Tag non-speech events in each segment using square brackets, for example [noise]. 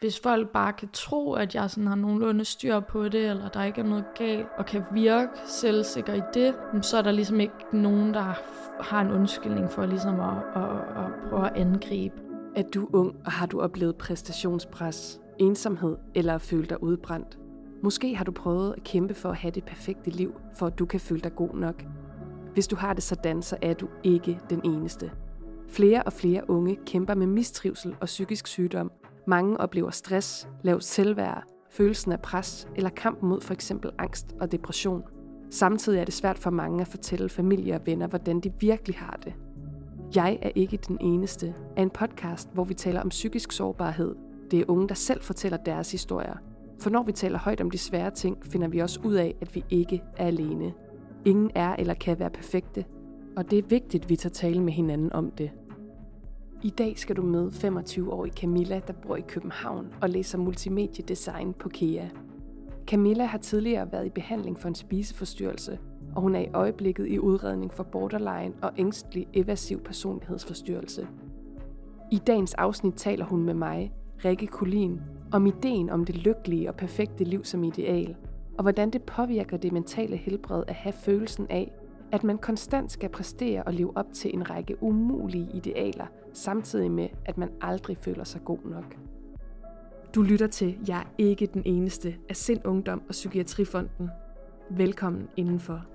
hvis folk bare kan tro, at jeg sådan har nogenlunde styr på det, eller der ikke er noget galt, og kan virke selvsikker i det, så er der ligesom ikke nogen, der har en undskyldning for ligesom at, at, at prøve at angribe. Er du ung, og har du oplevet præstationspres, ensomhed eller følt dig udbrændt? Måske har du prøvet at kæmpe for at have det perfekte liv, for at du kan føle dig god nok. Hvis du har det sådan, så er du ikke den eneste. Flere og flere unge kæmper med mistrivsel og psykisk sygdom. Mange oplever stress, lavt selvværd, følelsen af pres eller kampen mod for eksempel angst og depression. Samtidig er det svært for mange at fortælle familie og venner, hvordan de virkelig har det. Jeg er ikke den eneste er en podcast, hvor vi taler om psykisk sårbarhed. Det er unge, der selv fortæller deres historier. For når vi taler højt om de svære ting, finder vi også ud af, at vi ikke er alene. Ingen er eller kan være perfekte, og det er vigtigt, at vi tager tale med hinanden om det. I dag skal du møde 25-årige Camilla, der bor i København og læser multimediedesign på KEA. Camilla har tidligere været i behandling for en spiseforstyrrelse, og hun er i øjeblikket i udredning for borderline og ængstelig evasiv personlighedsforstyrrelse. I dagens afsnit taler hun med mig, Rikke Kulin, om ideen om det lykkelige og perfekte liv som ideal, og hvordan det påvirker det mentale helbred at have følelsen af, at man konstant skal præstere og leve op til en række umulige idealer, samtidig med, at man aldrig føler sig god nok. Du lytter til Jeg er ikke den eneste af Sind Ungdom og Psykiatrifonden. Velkommen indenfor.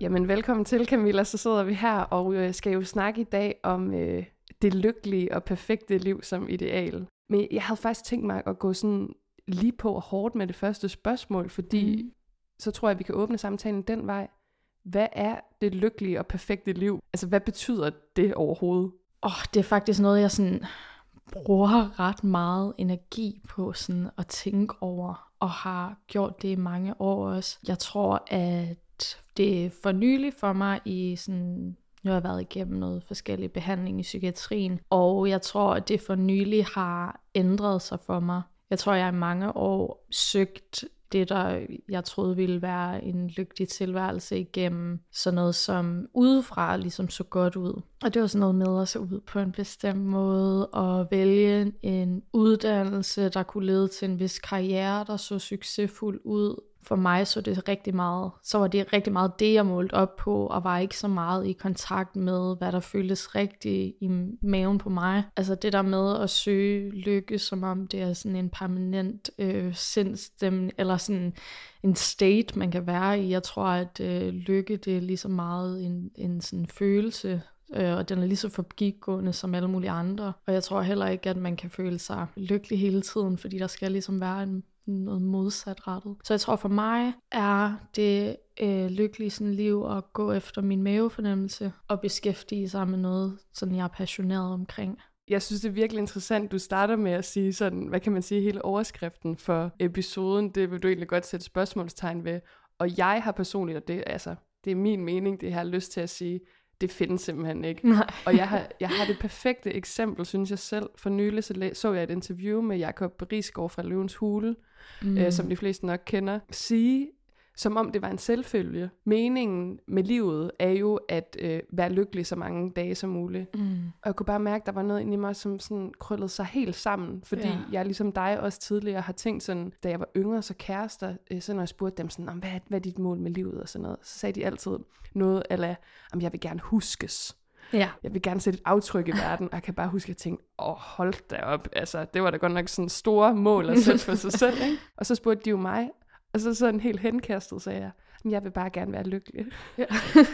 Jamen velkommen til Camilla, så sidder vi her og jeg skal jo snakke i dag om øh, det lykkelige og perfekte liv som ideal. Men jeg havde faktisk tænkt mig at gå sådan lige på hårdt med det første spørgsmål, fordi mm. så tror jeg, at vi kan åbne samtalen den vej. Hvad er det lykkelige og perfekte liv? Altså, hvad betyder det overhovedet? Åh, oh, det er faktisk noget, jeg sådan bruger ret meget energi på sådan at tænke over, og har gjort det i mange år også. Jeg tror, at det er for nylig for mig i sådan nu har jeg været igennem noget forskellig behandling i psykiatrien, og jeg tror, at det for nylig har ændret sig for mig. Jeg tror, jeg i mange år søgt det, der jeg troede ville være en lykkelig tilværelse igennem sådan noget som udefra ligesom så godt ud. Og det var sådan noget med at se ud på en bestemt måde og vælge en uddannelse, der kunne lede til en vis karriere, der så succesfuld ud for mig så det rigtig meget, så var det rigtig meget det, jeg målte op på, og var ikke så meget i kontakt med, hvad der føltes rigtigt i maven på mig. Altså det der med at søge lykke, som om det er sådan en permanent øh, sindstemning, eller sådan en state, man kan være i. Jeg tror, at øh, lykke, det er lige så meget en, en sådan følelse, øh, og den er lige så forbigående som alle mulige andre. Og jeg tror heller ikke, at man kan føle sig lykkelig hele tiden, fordi der skal ligesom være en noget modsatrettet. Så jeg tror for mig er det øh, lykkelige sådan liv at gå efter min mavefornemmelse og beskæftige sig med noget, sådan jeg er passioneret omkring. Jeg synes, det er virkelig interessant, du starter med at sige sådan, hvad kan man sige, hele overskriften for episoden, det vil du egentlig godt sætte spørgsmålstegn ved. Og jeg har personligt, og det, altså, det er min mening, det har jeg lyst til at sige, det findes simpelthen ikke. Nej. og jeg har, jeg har det perfekte eksempel, synes jeg selv. For nylig så, så jeg et interview med Jakob Risgaard fra Løvens Hule, mm. øh, som de fleste nok kender, sige, som om det var en selvfølge. Meningen med livet er jo at øh, være lykkelig så mange dage som muligt. Mm. Og jeg kunne bare mærke, at der var noget inde i mig, som sådan krøllede sig helt sammen. Fordi ja. jeg ligesom dig også tidligere har tænkt sådan, da jeg var yngre, så kærester, øh, så når jeg spurgte dem sådan, hvad, hvad er dit mål med livet og sådan noget, så sagde de altid noget, eller om jeg vil gerne huskes. Ja. Jeg vil gerne sætte et aftryk i verden, og jeg kan bare huske, at jeg tænkte, åh, oh, hold da op. Altså, det var da godt nok sådan store mål at sætte for sig selv, [laughs] ikke? Og så spurgte de jo mig, og så sådan helt henkastet sagde jeg, jeg vil bare gerne være lykkelig. Ja.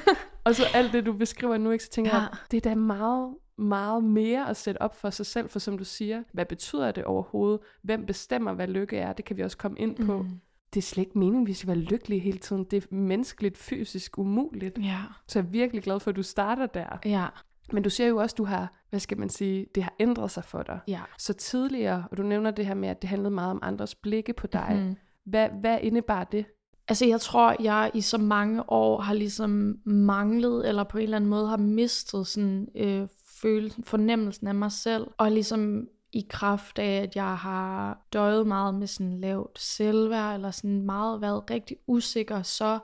[laughs] og så alt det, du beskriver nu, ikke, så tænker ja. jeg, det er da meget, meget mere at sætte op for sig selv, for som du siger, hvad betyder det overhovedet? Hvem bestemmer, hvad lykke er? Det kan vi også komme ind på. Mm. Det er slet ikke meningen, vi skal være lykkelige hele tiden. Det er menneskeligt, fysisk umuligt. Ja. Så jeg er virkelig glad for, at du starter der. Ja. Men du siger jo også, du har, hvad skal man sige, det har ændret sig for dig. Ja. Så tidligere, og du nævner det her med, at det handlede meget om andres blikke på dig. Mm-hmm. Hvad, hvad indebar det? Altså jeg tror, jeg i så mange år har ligesom manglet, eller på en eller anden måde har mistet sådan, øh, følelsen, fornemmelsen af mig selv, og ligesom i kraft af, at jeg har døjet meget med sådan lavt selvværd, eller sådan meget været rigtig usikker, så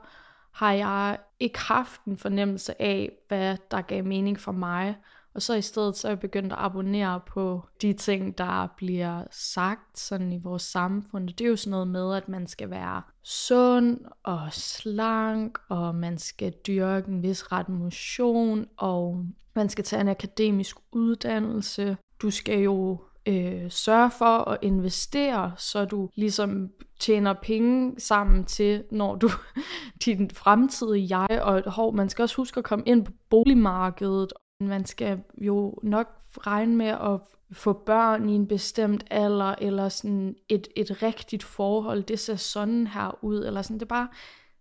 har jeg ikke haft en fornemmelse af, hvad der gav mening for mig. Og så i stedet så er jeg begyndt at abonnere på de ting, der bliver sagt sådan i vores samfund. Det er jo sådan noget med, at man skal være sund og slank, og man skal dyrke en vis ret motion, og man skal tage en akademisk uddannelse. Du skal jo øh, sørge for at investere, så du ligesom tjener penge sammen til, når du [laughs] din fremtidige jeg, og hov, man skal også huske at komme ind på boligmarkedet. Man skal jo nok regne med at få børn i en bestemt alder, eller sådan et, et rigtigt forhold, det ser sådan her ud, eller sådan, det er bare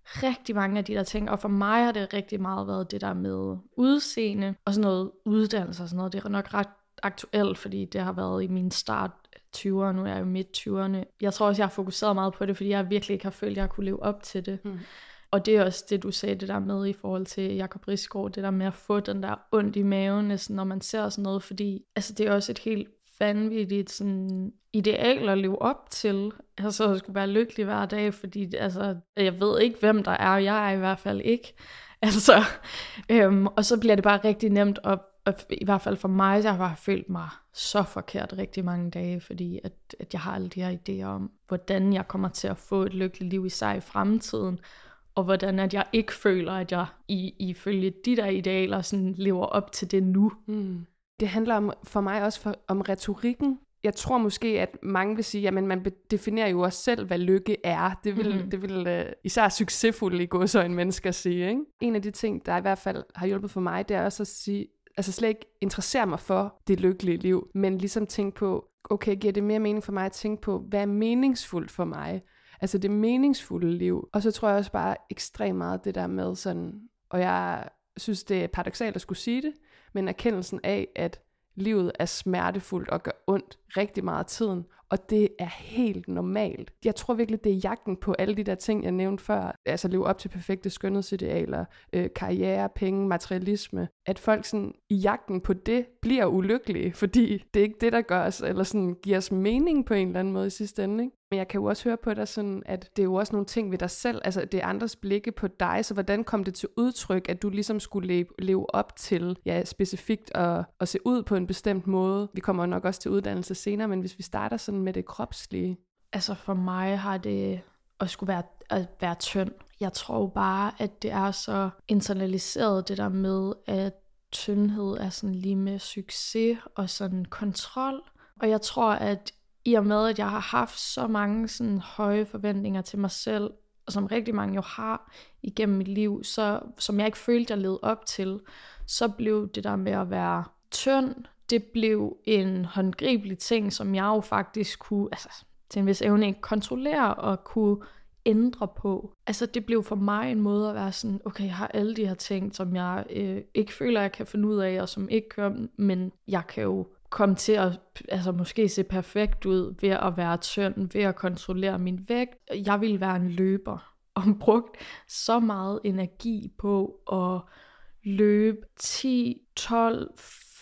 rigtig mange af de der ting, og for mig har det rigtig meget været det der med udseende, og sådan noget uddannelse og sådan noget, det er nok ret aktuelt, fordi det har været i min start 20'erne, nu er jeg jo midt 20'erne. Jeg tror også, jeg har fokuseret meget på det, fordi jeg virkelig ikke har følt, at jeg kunne leve op til det. Mm. Og det er også det, du sagde, det der med i forhold til Jakob Risgaard, det der med at få den der ondt i maven, næsten, når man ser sådan noget, fordi altså, det er også et helt vanvittigt sådan, ideal at leve op til. Altså at skulle være lykkelig hver dag, fordi altså, jeg ved ikke, hvem der er, jeg er i hvert fald ikke. [laughs] Altså, øhm, og så bliver det bare rigtig nemt at og i hvert fald for mig, jeg har følt mig så forkert rigtig mange dage, fordi at, at jeg har alle de her idéer om, hvordan jeg kommer til at få et lykkeligt liv i sig i fremtiden, og hvordan at jeg ikke føler, at jeg i, ifølge de der idealer sådan lever op til det nu. Mm. Det handler om, for mig også for, om retorikken. Jeg tror måske, at mange vil sige, at man definerer jo også selv, hvad lykke er. Det vil, mm-hmm. det vil uh, især succesfulde i godsøjne mennesker sige. Ikke? En af de ting, der i hvert fald har hjulpet for mig, det er også at sige, altså slet ikke interessere mig for det lykkelige liv, men ligesom tænke på, okay, giver det mere mening for mig at tænke på, hvad er meningsfuldt for mig? Altså det meningsfulde liv. Og så tror jeg også bare ekstremt meget det der med sådan, og jeg synes, det er paradoxalt at skulle sige det, men erkendelsen af, at livet er smertefuldt og gør ondt rigtig meget af tiden, og det er helt normalt. Jeg tror virkelig, det er jagten på alle de der ting, jeg nævnte før, altså leve op til perfekte skønhedsidealer, øh, karriere, penge, materialisme, at folk sådan i jagten på det bliver ulykkelige, fordi det er ikke det, der gør os, eller sådan giver os mening på en eller anden måde i sidste ende. Ikke? Men jeg kan jo også høre på dig sådan, at det er jo også nogle ting ved dig selv, altså det er andres blikke på dig, så hvordan kom det til udtryk, at du ligesom skulle leve, leve op til, ja, specifikt at, at se ud på en bestemt måde? Vi kommer nok også til uddannelse senere, men hvis vi starter sådan med det kropslige. Altså for mig har det at skulle være, at være tynd. Jeg tror bare, at det er så internaliseret det der med, at tyndhed er sådan lige med succes og sådan kontrol. Og jeg tror, at i og med, at jeg har haft så mange sådan høje forventninger til mig selv, og som rigtig mange jo har igennem mit liv, så, som jeg ikke følte, jeg levede op til, så blev det der med at være tynd, det blev en håndgribelig ting, som jeg jo faktisk kunne, altså til en vis evne, ikke kontrollere og kunne ændre på. Altså det blev for mig en måde at være sådan, okay, jeg har alle de her ting, som jeg øh, ikke føler, jeg kan finde ud af, og som ikke kører, men jeg kan jo komme til at altså måske se perfekt ud ved at være tynd, ved at kontrollere min vægt. Jeg ville være en løber [laughs] og brugt så meget energi på at løbe 10, 12,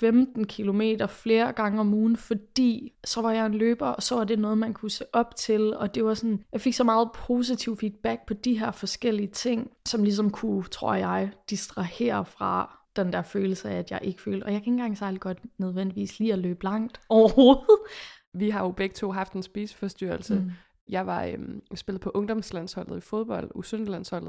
15 kilometer flere gange om ugen, fordi så var jeg en løber, og så var det noget, man kunne se op til, og det var sådan, jeg fik så meget positiv feedback på de her forskellige ting, som ligesom kunne, tror jeg, distrahere fra den der følelse af, at jeg ikke følte, og jeg kan ikke engang særlig godt nødvendigvis lige at løbe langt overhovedet. Vi har jo begge to haft en spiseforstyrrelse, mm. Jeg var øhm, spillet på ungdomslandsholdet i fodbold, u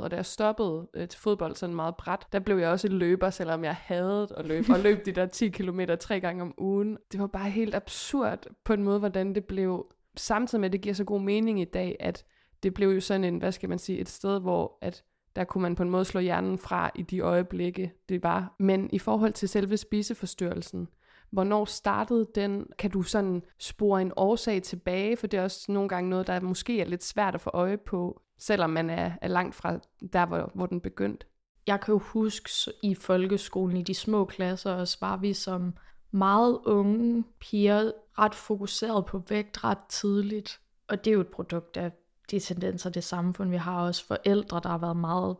og da jeg stoppede øh, til fodbold sådan meget bræt, der blev jeg også en løber, selvom jeg havde at løbe, og løb de der 10 km tre gange om ugen. Det var bare helt absurd på en måde, hvordan det blev, samtidig med at det giver så god mening i dag, at det blev jo sådan en, hvad skal man sige, et sted, hvor at der kunne man på en måde slå hjernen fra i de øjeblikke, det var. Men i forhold til selve spiseforstyrrelsen, Hvornår startede den? Kan du sådan spore en årsag tilbage? For det er også nogle gange noget, der måske er lidt svært at få øje på, selvom man er, er langt fra der, hvor, hvor den begyndte. Jeg kan jo huske i folkeskolen, i de små klasser, også var vi som meget unge piger ret fokuseret på vægt ret tidligt. Og det er jo et produkt af de tendenser, det samfund, vi har også forældre, der har været meget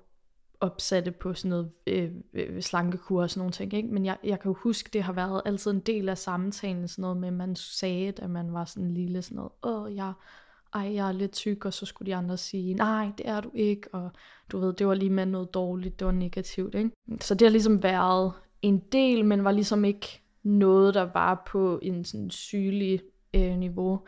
opsatte på sådan noget øh, øh, slankekur og sådan nogle ting. Ikke? Men jeg, jeg kan jo huske, det har været altid en del af samtalen, sådan noget med, at man sagde, at man var sådan en lille sådan noget, åh, jeg ej, jeg er lidt tyk, og så skulle de andre sige, nej, det er du ikke, og du ved, det var lige med noget dårligt, det var negativt, ikke? Så det har ligesom været en del, men var ligesom ikke noget, der var på en sådan sygelig øh, niveau.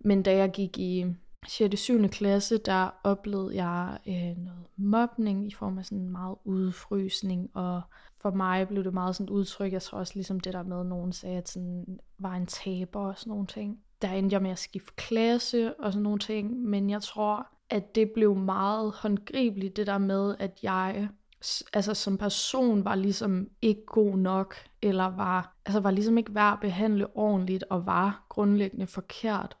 Men da jeg gik i 6. og 7. klasse, der oplevede jeg øh, noget mobning i form af sådan meget udfrysning, og for mig blev det meget sådan et udtryk, jeg tror også ligesom det der med, at nogen sagde, at sådan var en taber og sådan nogle ting. Der endte jeg med at skifte klasse og sådan nogle ting, men jeg tror, at det blev meget håndgribeligt, det der med, at jeg altså som person var ligesom ikke god nok, eller var, altså var ligesom ikke værd at behandle ordentligt, og var grundlæggende forkert.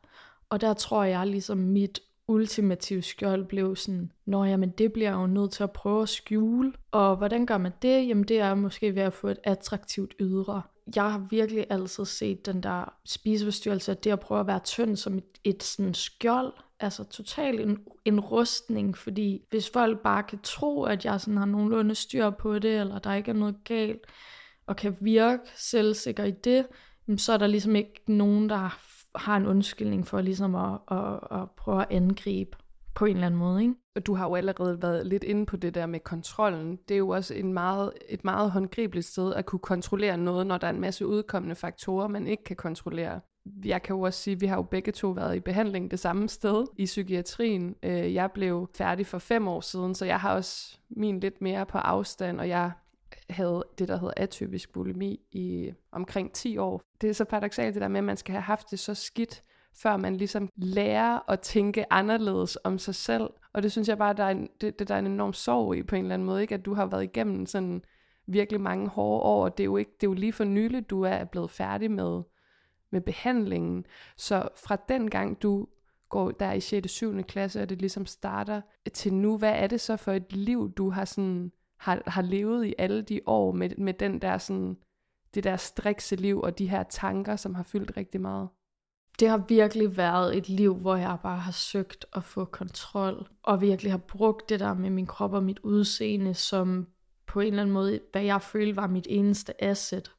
Og der tror jeg ligesom mit ultimative skjold blev sådan, nå jamen det bliver jeg jo nødt til at prøve at skjule. Og hvordan gør man det? Jamen det er måske ved at få et attraktivt ydre. Jeg har virkelig altid set den der spiseforstyrrelse, det at prøve at være tynd som et, et sådan skjold, altså totalt en, en rustning, fordi hvis folk bare kan tro, at jeg sådan har nogenlunde styr på det, eller der ikke er noget galt, og kan virke selvsikker i det, så er der ligesom ikke nogen, der har en undskyldning for ligesom at, at, at prøve at angribe på en eller anden måde. Ikke? Og du har jo allerede været lidt inde på det der med kontrollen. Det er jo også en meget, et meget håndgribeligt sted at kunne kontrollere noget, når der er en masse udkommende faktorer, man ikke kan kontrollere. Jeg kan jo også sige, at vi har jo begge to været i behandling det samme sted i psykiatrien. Øh, jeg blev færdig for fem år siden, så jeg har også min lidt mere på afstand, og jeg havde det, der hedder atypisk bulimi i omkring 10 år. Det er så paradoxalt det der med, at man skal have haft det så skidt, før man ligesom lærer at tænke anderledes om sig selv. Og det synes jeg bare, der er en, det, det, der er en enorm sorg i på en eller anden måde, ikke? at du har været igennem sådan virkelig mange hårde år, og det er jo, ikke, det er jo lige for nylig, du er blevet færdig med, med behandlingen. Så fra den gang, du går der i 6. og 7. klasse, og det ligesom starter til nu, hvad er det så for et liv, du har sådan har, har levet i alle de år med, med den der sådan, det der strikse liv og de her tanker, som har fyldt rigtig meget? Det har virkelig været et liv, hvor jeg bare har søgt at få kontrol, og virkelig har brugt det der med min krop og mit udseende, som på en eller anden måde, hvad jeg følte var mit eneste asset.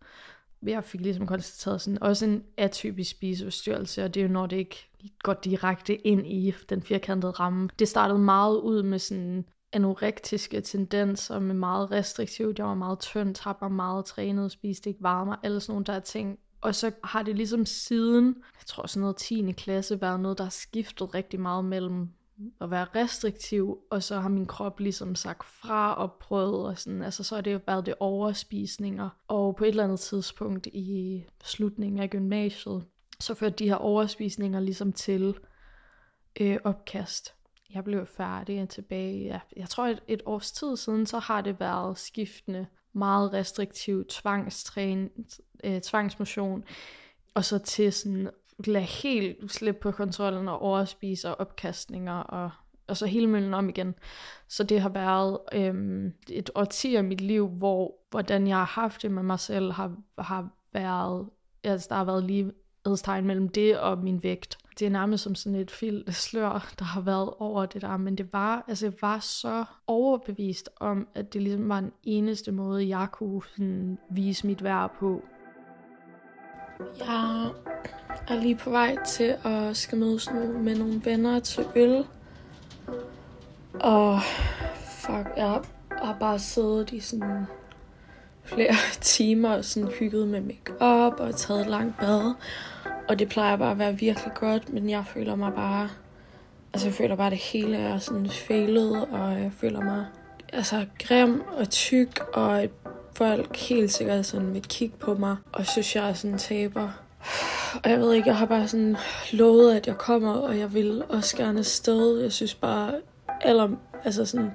Jeg fik ligesom konstateret sådan, også en atypisk spiseforstyrrelse, og det er jo når det ikke går direkte ind i den firkantede ramme. Det startede meget ud med sådan anorektiske tendenser med meget restriktivt. Jeg var meget tynd, tabte mig meget, trænet, spiste ikke varme, alle sådan nogle der ting. Og så har det ligesom siden, jeg tror sådan noget 10. klasse, været noget, der har skiftet rigtig meget mellem at være restriktiv, og så har min krop ligesom sagt fra og prøvet, og sådan, altså så har det jo været det overspisninger. Og på et eller andet tidspunkt i slutningen af gymnasiet, så førte de her overspisninger ligesom til øh, opkast jeg blev færdig tilbage, ja, jeg tror et, et års tid siden, så har det været skiftende, meget restriktiv tvangstræn, øh, tvangsmotion, og så til sådan lade helt slippe på kontrollen og overspise og opkastninger og, og så hele møllen om igen. Så det har været øhm, et årti af mit liv, hvor hvordan jeg har haft det med mig selv, har, har været, altså der har været lige lighedstegn mellem det og min vægt. Det er nærmest som sådan et filt slør, der har været over det der, men det var, altså jeg var så overbevist om, at det ligesom var den eneste måde, jeg kunne sådan, vise mit værd på. Jeg er lige på vej til at skal mødes nu med nogle venner til øl. Og fuck, jeg har bare siddet i sådan flere [laughs] timer og sådan hygget med makeup og taget langt bad. Og det plejer bare at være virkelig godt, men jeg føler mig bare... Altså jeg føler bare, at det hele er sådan fejlet, og jeg føler mig altså grim og tyk, og folk helt sikkert sådan vil kigge på mig, og synes, jeg er sådan en taber. Og jeg ved ikke, jeg har bare sådan lovet, at jeg kommer, og jeg vil også gerne afsted. Jeg synes bare, eller altså sådan,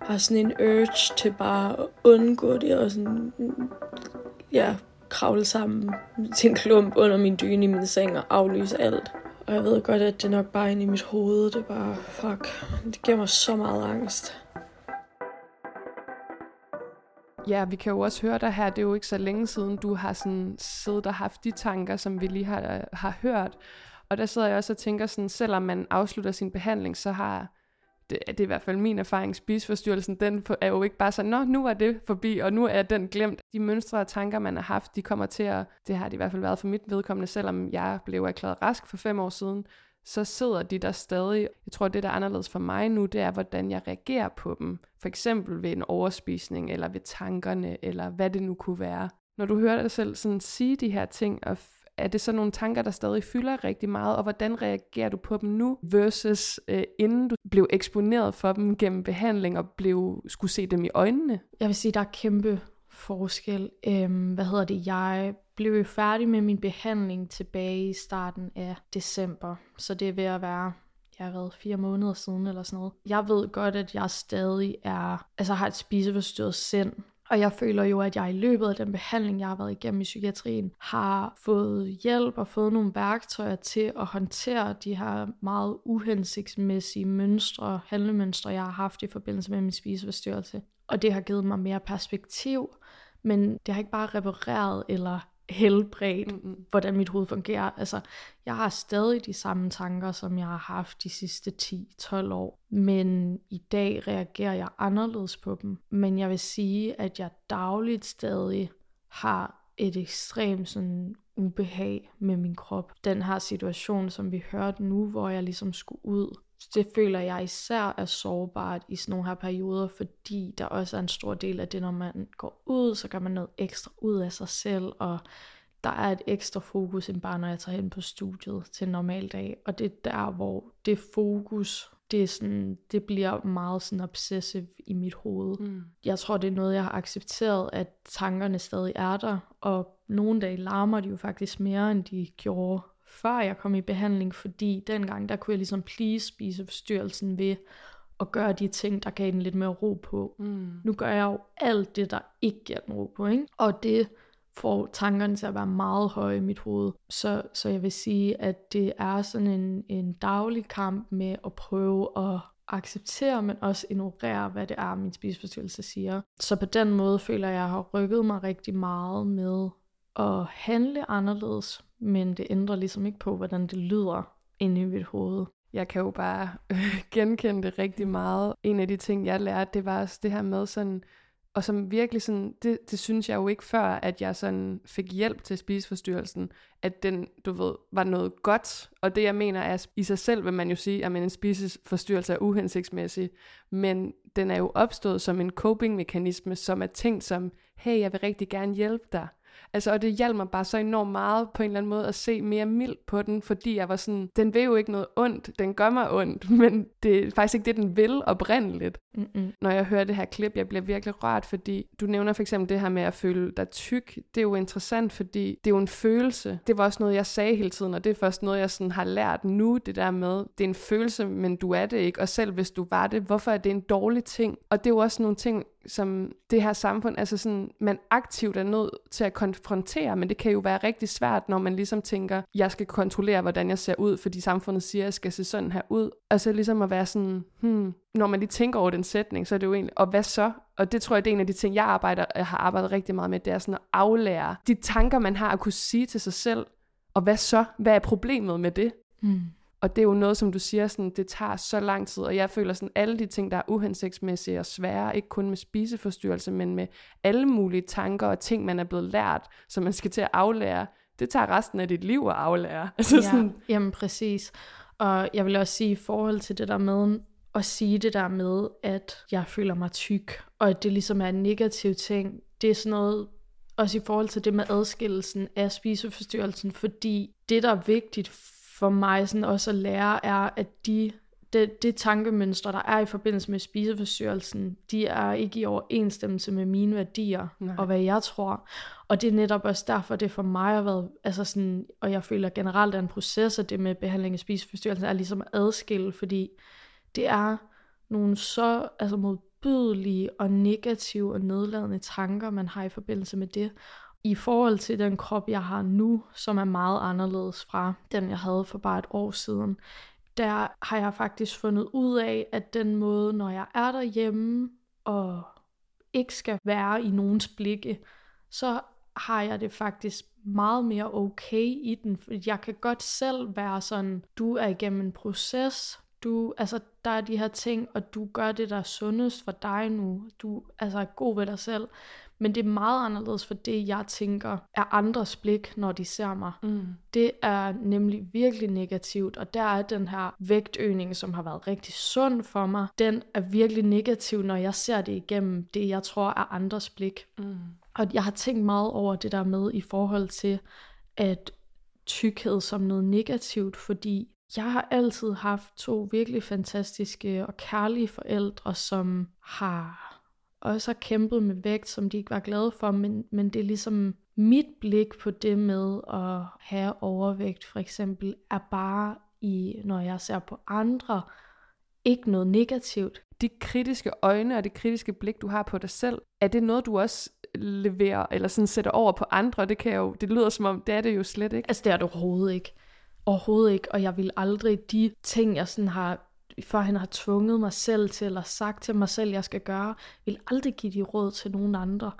har sådan en urge til bare at undgå det, og sådan, ja, kravle sammen til en klump under min dyne i min seng og aflyse alt. Og jeg ved godt, at det er nok bare inde i mit hoved. Det er bare, fuck, det giver mig så meget angst. Ja, vi kan jo også høre dig her, det er jo ikke så længe siden, du har sådan siddet og haft de tanker, som vi lige har, har hørt. Og der sidder jeg også og tænker sådan, selvom man afslutter sin behandling, så har det, det er i hvert fald min erfaring, spiseforstyrrelsen, den er jo ikke bare sådan, nå, nu er det forbi, og nu er den glemt. De mønstre og tanker, man har haft, de kommer til at, det har det i hvert fald været for mit vedkommende, selvom jeg blev erklæret rask for fem år siden, så sidder de der stadig. Jeg tror, det der er anderledes for mig nu, det er, hvordan jeg reagerer på dem. For eksempel ved en overspisning, eller ved tankerne, eller hvad det nu kunne være. Når du hører dig selv sådan sige de her ting, og er det så nogle tanker, der stadig fylder rigtig meget, og hvordan reagerer du på dem nu, versus øh, inden du blev eksponeret for dem gennem behandling og blev skulle se dem i øjnene? Jeg vil sige, der er kæmpe forskel. Øhm, hvad hedder det? Jeg blev færdig med min behandling tilbage i starten af december, så det er ved at være jeg har været fire måneder siden eller sådan noget. Jeg ved godt, at jeg stadig er, altså har et spiseforstyrret sind, og jeg føler jo, at jeg i løbet af den behandling, jeg har været igennem i psykiatrien, har fået hjælp og fået nogle værktøjer til at håndtere de her meget uhensigtsmæssige mønstre, handlemønstre, jeg har haft i forbindelse med min spiseforstyrrelse. Og det har givet mig mere perspektiv, men det har ikke bare repareret eller helbredt, mm-hmm. hvordan mit hoved fungerer. Altså, jeg har stadig de samme tanker, som jeg har haft de sidste 10-12 år, men i dag reagerer jeg anderledes på dem. Men jeg vil sige, at jeg dagligt stadig har et ekstremt sådan ubehag med min krop. Den her situation, som vi hørte nu, hvor jeg ligesom skulle ud det føler jeg især er sårbart i sådan nogle her perioder, fordi der også er en stor del af det, når man går ud, så gør man noget ekstra ud af sig selv, og der er et ekstra fokus end bare, når jeg tager hen på studiet til en normal dag. Og det er der, hvor det fokus, det, er sådan, det bliver meget sådan obsessive i mit hoved. Mm. Jeg tror, det er noget, jeg har accepteret, at tankerne stadig er der, og nogle dage larmer de jo faktisk mere, end de gjorde før jeg kom i behandling, fordi dengang, der kunne jeg ligesom please spise forstyrrelsen ved at gøre de ting, der gav den lidt mere ro på. Mm. Nu gør jeg jo alt det, der ikke giver den ro på, ikke? Og det får tankerne til at være meget høje i mit hoved. Så, så jeg vil sige, at det er sådan en, en daglig kamp med at prøve at acceptere, men også ignorere, hvad det er, min spiseforstyrrelse siger. Så på den måde føler jeg, at jeg har rykket mig rigtig meget med at handle anderledes, men det ændrer ligesom ikke på, hvordan det lyder inde i mit hoved. Jeg kan jo bare øh, [laughs] genkende det rigtig meget. En af de ting, jeg lærte, det var også det her med sådan, og som virkelig sådan, det, det synes jeg jo ikke før, at jeg sådan fik hjælp til spiseforstyrrelsen, at den, du ved, var noget godt. Og det jeg mener er, i sig selv vil man jo sige, at en spiseforstyrrelse er uhensigtsmæssig, men den er jo opstået som en coping-mekanisme, som er tænkt som, hey, jeg vil rigtig gerne hjælpe dig. Altså, og det hjalp mig bare så enormt meget på en eller anden måde at se mere mildt på den, fordi jeg var sådan, den vil jo ikke noget ondt, den gør mig ondt, [laughs] men det er faktisk ikke det, den vil oprindeligt. Mm-mm. Når jeg hører det her klip, jeg bliver virkelig rørt, fordi du nævner for eksempel det her med at føle dig tyk. Det er jo interessant, fordi det er jo en følelse. Det var også noget, jeg sagde hele tiden, og det er først noget, jeg sådan har lært nu, det der med, det er en følelse, men du er det ikke, og selv hvis du var det, hvorfor er det en dårlig ting? Og det er jo også nogle ting, som det her samfund, altså sådan, man aktivt er nødt til at konfrontere, men det kan jo være rigtig svært, når man ligesom tænker, jeg skal kontrollere, hvordan jeg ser ud, fordi samfundet siger, at jeg skal se sådan her ud. Og så ligesom at være sådan, hmm, når man lige tænker over den sætning, så er det jo egentlig, og hvad så? Og det tror jeg, det er en af de ting, jeg, arbejder, jeg har arbejdet rigtig meget med, det er sådan at aflære de tanker, man har at kunne sige til sig selv, og hvad så? Hvad er problemet med det? Mm. Og det er jo noget, som du siger, sådan, det tager så lang tid, og jeg føler sådan, alle de ting, der er uhensigtsmæssige og svære, ikke kun med spiseforstyrrelse, men med alle mulige tanker og ting, man er blevet lært, som man skal til at aflære, det tager resten af dit liv at aflære. [laughs] Altså ja, sådan... jamen præcis. Og jeg vil også sige i forhold til det der med, at sige det der med, at jeg føler mig tyk, og at det ligesom er en negativ ting, det er sådan noget, også i forhold til det med adskillelsen af spiseforstyrrelsen, fordi det, der er vigtigt for mig sådan også at lære, er, at de, det, det tankemønstre, der er i forbindelse med spiseforstyrrelsen, de er ikke i overensstemmelse med mine værdier Nej. og hvad jeg tror. Og det er netop også derfor, det for mig har været, altså sådan, og jeg føler generelt, at en proces af det med behandling af spiseforstyrrelsen er ligesom at adskille, fordi det er nogle så altså modbydelige og negative og nedladende tanker, man har i forbindelse med det i forhold til den krop, jeg har nu, som er meget anderledes fra den, jeg havde for bare et år siden, der har jeg faktisk fundet ud af, at den måde, når jeg er derhjemme og ikke skal være i nogens blikke, så har jeg det faktisk meget mere okay i den. For jeg kan godt selv være sådan, du er igennem en proces, du, altså, der er de her ting, og du gør det, der er sundest for dig nu. Du altså, er god ved dig selv. Men det er meget anderledes for det, jeg tænker, er andres blik, når de ser mig. Mm. Det er nemlig virkelig negativt, og der er den her vægtøgning, som har været rigtig sund for mig, den er virkelig negativ, når jeg ser det igennem det, jeg tror er andres blik. Mm. Og jeg har tænkt meget over det der med i forhold til, at tykkhed som noget negativt, fordi jeg har altid haft to virkelig fantastiske og kærlige forældre, som har også har kæmpet med vægt, som de ikke var glade for, men, men det er ligesom mit blik på det med at have overvægt for eksempel, er bare i, når jeg ser på andre, ikke noget negativt. De kritiske øjne og det kritiske blik, du har på dig selv, er det noget, du også leverer, eller sådan sætter over på andre? Det, kan jo, det lyder som om, det er det jo slet ikke. Altså det er det overhovedet ikke. Overhovedet ikke, og jeg vil aldrig de ting, jeg sådan har før han har tvunget mig selv til, eller sagt til mig selv, jeg skal gøre, vil aldrig give de råd til nogen andre.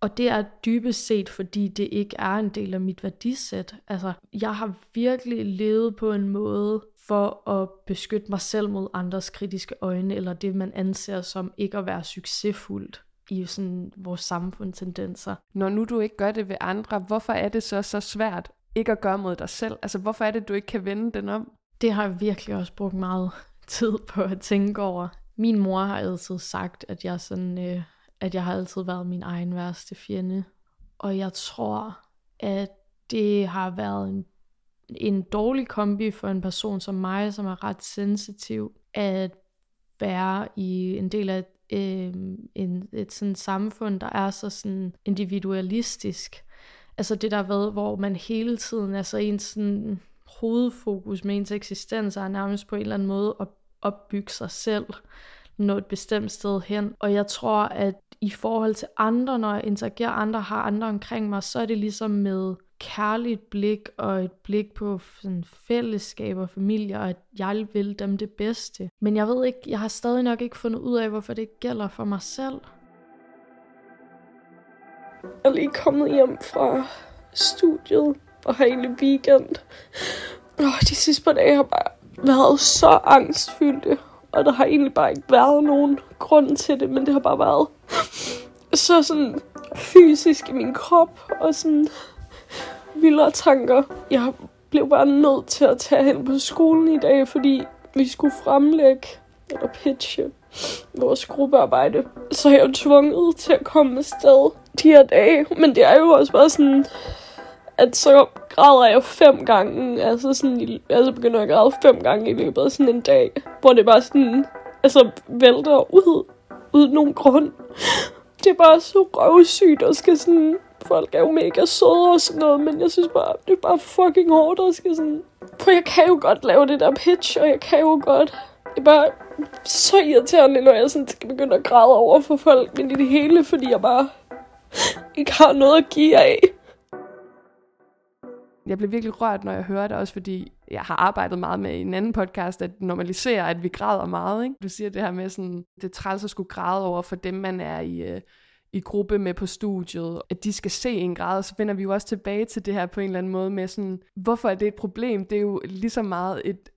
Og det er dybest set, fordi det ikke er en del af mit værdisæt. Altså, jeg har virkelig levet på en måde for at beskytte mig selv mod andres kritiske øjne, eller det, man anser som ikke at være succesfuldt i sådan vores samfundstendenser. Når nu du ikke gør det ved andre, hvorfor er det så så svært ikke at gøre mod dig selv? Altså, hvorfor er det, du ikke kan vende den om? Det har jeg virkelig også brugt meget tid på at tænke over. Min mor har altid sagt, at jeg sådan, øh, at jeg har altid været min egen værste fjende. Og jeg tror, at det har været en, en dårlig kombi for en person som mig, som er ret sensitiv, at være i en del af øh, en, et sådan samfund, der er så sådan individualistisk. Altså det der ved, hvor man hele tiden, altså en sådan hovedfokus med ens eksistens er nærmest på en eller anden måde at opbygge sig selv, nå et bestemt sted hen. Og jeg tror, at i forhold til andre, når jeg interagerer andre, har andre omkring mig, så er det ligesom med kærligt blik og et blik på sådan fællesskab og familie, og at jeg vil dem det bedste. Men jeg ved ikke, jeg har stadig nok ikke fundet ud af, hvorfor det ikke gælder for mig selv. Jeg er lige kommet hjem fra studiet og har egentlig weekend. Oh, de sidste par dage har bare været så angstfyldte. Og der har egentlig bare ikke været nogen grund til det, men det har bare været så sådan fysisk i min krop, og sådan vildere tanker. Jeg blev bare nødt til at tage hen på skolen i dag, fordi vi skulle fremlægge eller pitche vores gruppearbejde. Så jeg er jo tvunget til at komme afsted de her dage. Men det er jo også bare sådan, at så græder jeg fem gange, altså sådan, altså begynder jeg at græde fem gange i løbet af sådan en dag, hvor det bare sådan, altså vælter ud, uden nogen grund. Det er bare så røvsygt, og skal sådan, folk er jo mega søde og sådan noget, men jeg synes bare, det er bare fucking hårdt, og skal sådan, for jeg kan jo godt lave det der pitch, og jeg kan jo godt, det er bare så irriterende, når jeg sådan skal begynde at græde over for folk, men i det hele, fordi jeg bare ikke har noget at give af. Jeg blev virkelig rørt, når jeg hører det, også fordi jeg har arbejdet meget med i en anden podcast, at normalisere, at vi græder meget. Ikke? Du siger det her med, sådan, det er træls at skulle græde over for dem, man er i, øh, i gruppe med på studiet, at de skal se en grad, så vender vi jo også tilbage til det her på en eller anden måde med sådan, hvorfor er det et problem? Det er jo lige så meget et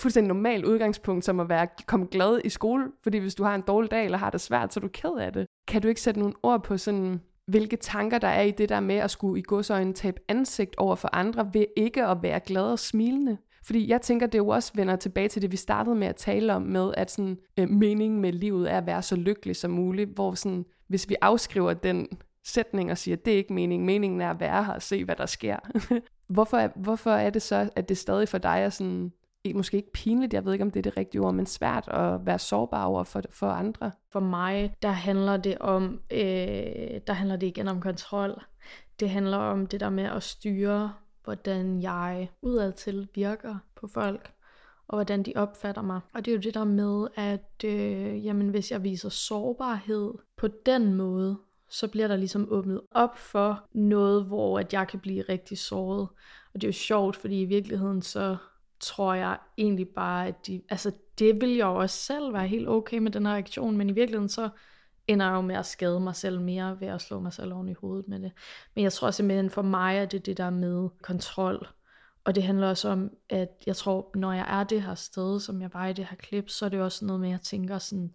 fuldstændig normalt udgangspunkt, som at være kom glad i skole, fordi hvis du har en dårlig dag eller har det svært, så er du ked af det. Kan du ikke sætte nogle ord på sådan, hvilke tanker der er i det der med at skulle i godsøjne tabe ansigt over for andre ved ikke at være glad og smilende. Fordi jeg tænker, det jo også vender tilbage til det, vi startede med at tale om, med at sådan, øh, meningen med livet er at være så lykkelig som muligt, hvor sådan, hvis vi afskriver den sætning og siger, at det er ikke meningen, meningen er at være her og se, hvad der sker. [laughs] hvorfor, er, hvorfor er det så, at det stadig for dig er sådan, måske ikke pinligt, jeg ved ikke, om det er det rigtige ord, men svært at være sårbar over for, for andre? For mig, der handler det om, øh, der handler det igen om kontrol. Det handler om det der med at styre, hvordan jeg udadtil virker på folk, og hvordan de opfatter mig. Og det er jo det der med, at øh, jamen, hvis jeg viser sårbarhed på den måde, så bliver der ligesom åbnet op for noget, hvor at jeg kan blive rigtig såret. Og det er jo sjovt, fordi i virkeligheden så tror jeg egentlig bare, at de, altså det vil jeg jo også selv være helt okay med den her reaktion, men i virkeligheden så ender jeg jo med at skade mig selv mere ved at slå mig selv oven i hovedet med det. Men jeg tror simpelthen for mig, at det er det der med kontrol, Og det handler også om, at jeg tror, når jeg er det her sted, som jeg var i det her klip, så er det også noget med, at jeg tænker sådan,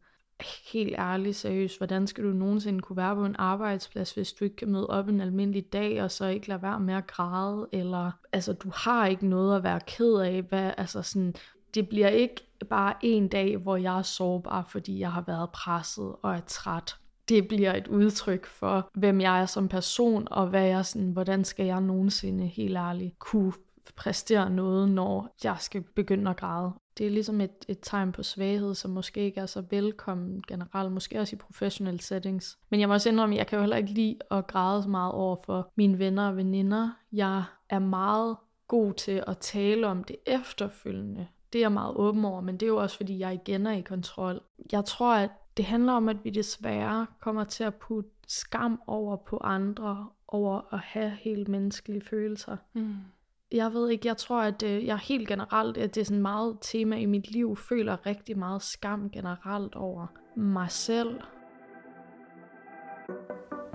helt ærligt seriøst, hvordan skal du nogensinde kunne være på en arbejdsplads, hvis du ikke kan møde op en almindelig dag, og så ikke lade være med at græde, eller altså, du har ikke noget at være ked af, hvad, altså sådan, det bliver ikke bare en dag, hvor jeg er sårbar, fordi jeg har været presset og er træt. Det bliver et udtryk for, hvem jeg er som person, og hvad jeg sådan, hvordan skal jeg nogensinde helt ærligt kunne præstere noget, når jeg skal begynde at græde. Det er ligesom et, et tegn på svaghed, som måske ikke er så velkommen generelt, måske også i professional settings. Men jeg må også indrømme, at jeg kan jo heller ikke lide at græde så meget over for mine venner og veninder. Jeg er meget god til at tale om det efterfølgende. Det er jeg meget åben over, men det er jo også, fordi jeg igen er i kontrol. Jeg tror, at det handler om, at vi desværre kommer til at putte skam over på andre, over at have helt menneskelige følelser. Mm jeg ved ikke, jeg tror, at øh, jeg helt generelt, at det er sådan meget tema i mit liv, føler rigtig meget skam generelt over mig selv.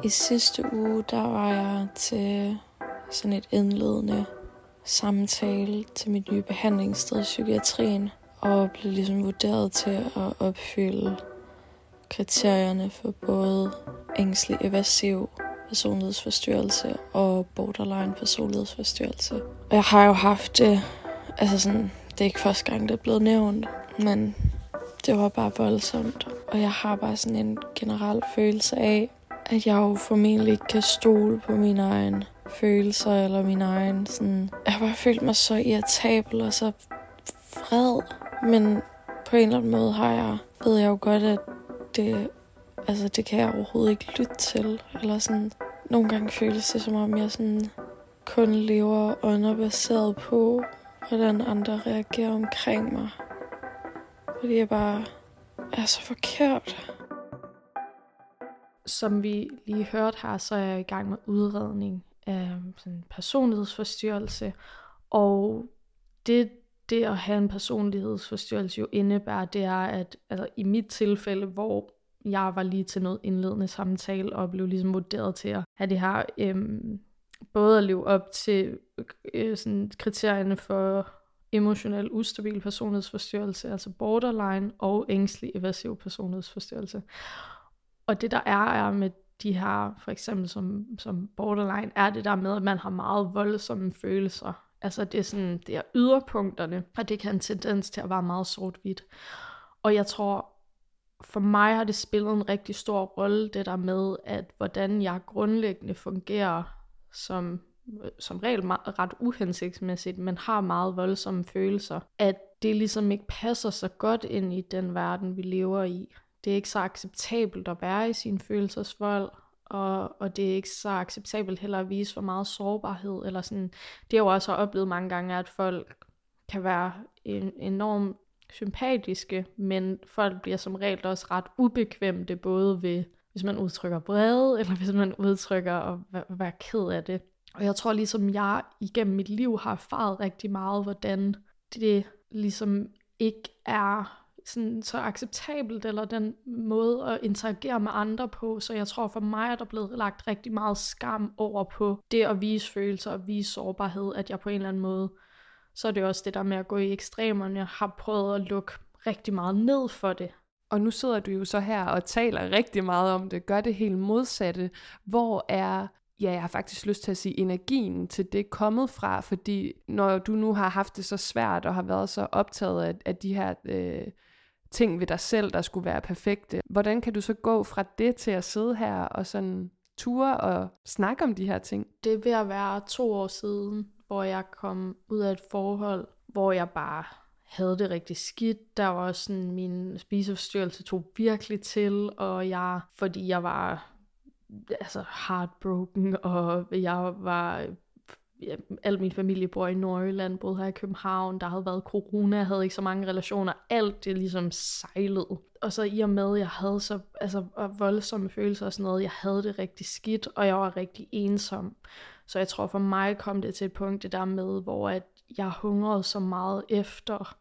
I sidste uge, der var jeg til sådan et indledende samtale til mit nye behandlingssted i psykiatrien, og blev ligesom vurderet til at opfylde kriterierne for både ængstelig evasiv personlighedsforstyrrelse og borderline personlighedsforstyrrelse. Og jeg har jo haft det, altså sådan, det er ikke første gang, det er blevet nævnt, men det var bare voldsomt. Og jeg har bare sådan en generel følelse af, at jeg jo formentlig ikke kan stole på mine egne følelser eller min egen sådan... Jeg har bare følt mig så irritabel og så vred. Men på en eller anden måde har jeg, ved jeg jo godt, at det Altså, det kan jeg overhovedet ikke lytte til. Eller sådan, nogle gange føles det, som om jeg sådan kun lever underbaseret på, hvordan andre reagerer omkring mig. Fordi jeg bare er så forkert. Som vi lige hørte her, så er jeg i gang med udredning af sådan personlighedsforstyrrelse. Og det, det at have en personlighedsforstyrrelse jo indebærer, det er, at altså, i mit tilfælde, hvor jeg var lige til noget indledende samtale, og blev ligesom vurderet til at have det her, øhm, både at leve op til øh, sådan kriterierne for emotionel ustabil personlighedsforstyrrelse, altså borderline, og ængstelig evasiv personlighedsforstyrrelse. Og det der er, er med de her, for eksempel som, som borderline, er det der med, at man har meget voldsomme følelser. Altså det er sådan, det er yderpunkterne, og det kan en tendens til at være meget sort-hvidt. Og jeg tror, for mig har det spillet en rigtig stor rolle, det der med, at hvordan jeg grundlæggende fungerer som, som regel ret uhensigtsmæssigt, men har meget voldsomme følelser, at det ligesom ikke passer så godt ind i den verden, vi lever i. Det er ikke så acceptabelt at være i sin følelsesvold, og, og det er ikke så acceptabelt heller at vise for meget sårbarhed, eller sådan, det er jo også oplevet mange gange, at folk kan være en, enormt sympatiske, men folk bliver som regel også ret ubekvemte, både ved, hvis man udtrykker vrede, [laughs] eller hvis man udtrykker at være ked af det. Og jeg tror ligesom jeg igennem mit liv har erfaret rigtig meget, hvordan det ligesom ikke er sådan, så acceptabelt, eller den måde at interagere med andre på. Så jeg tror for mig er der blevet lagt rigtig meget skam over på det at vise følelser og vise sårbarhed, at jeg på en eller anden måde så er det også det der med at gå i ekstremerne. Jeg har prøvet at lukke rigtig meget ned for det. Og nu sidder du jo så her og taler rigtig meget om det, gør det helt modsatte. Hvor er, ja, jeg har faktisk lyst til at sige, energien til det kommet fra? Fordi når du nu har haft det så svært og har været så optaget af, af de her øh, ting ved dig selv, der skulle være perfekte, hvordan kan du så gå fra det til at sidde her og sådan ture og snakke om de her ting? Det er ved at være to år siden, hvor jeg kom ud af et forhold, hvor jeg bare havde det rigtig skidt. Der var sådan, min spiseforstyrrelse tog virkelig til, og jeg, fordi jeg var altså heartbroken, og jeg var ja, al min familie bor i Nordjylland, boede her i København, der havde været corona, havde ikke så mange relationer, alt det ligesom sejlede. Og så i og med, at jeg havde så altså, voldsomme følelser og sådan noget, jeg havde det rigtig skidt, og jeg var rigtig ensom. Så jeg tror for mig kom det til et punkt det der med, hvor at jeg hungrede så meget efter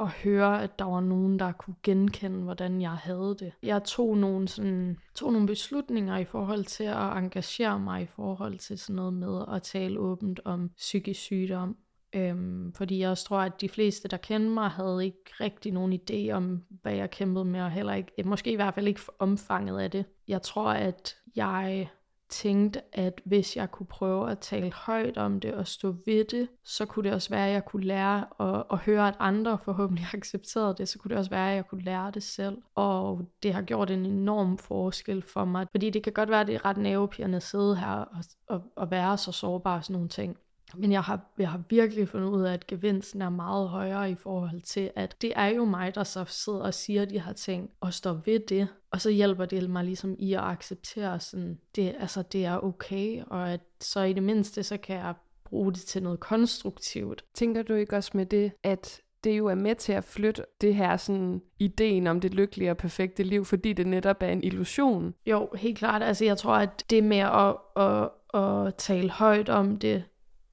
at høre, at der var nogen, der kunne genkende, hvordan jeg havde det. Jeg tog nogle, sådan, tog nogle beslutninger i forhold til at engagere mig i forhold til sådan noget med at tale åbent om psykisk sygdom. Øhm, fordi jeg også tror, at de fleste, der kender mig, havde ikke rigtig nogen idé om, hvad jeg kæmpede med, og heller ikke, måske i hvert fald ikke omfanget af det. Jeg tror, at jeg tænkte, at hvis jeg kunne prøve at tale højt om det og stå ved det, så kunne det også være, at jeg kunne lære at, at høre, at andre forhåbentlig [laughs] accepterede det, så kunne det også være, at jeg kunne lære det selv. Og det har gjort en enorm forskel for mig, fordi det kan godt være, at det er ret nervepirrende at sidde her og, og, og være så sårbar og sådan nogle ting. Men jeg har, jeg har virkelig fundet ud af, at gevinsten er meget højere i forhold til, at det er jo mig, der så sidder og siger de her ting, og står ved det. Og så hjælper det mig ligesom i at acceptere, sådan, det, altså, det er okay, og at så i det mindste, så kan jeg bruge det til noget konstruktivt. Tænker du ikke også med det, at det jo er med til at flytte det her sådan ideen om det lykkelige og perfekte liv, fordi det netop er en illusion. Jo, helt klart. Altså jeg tror, at det med at, at, at tale højt om det,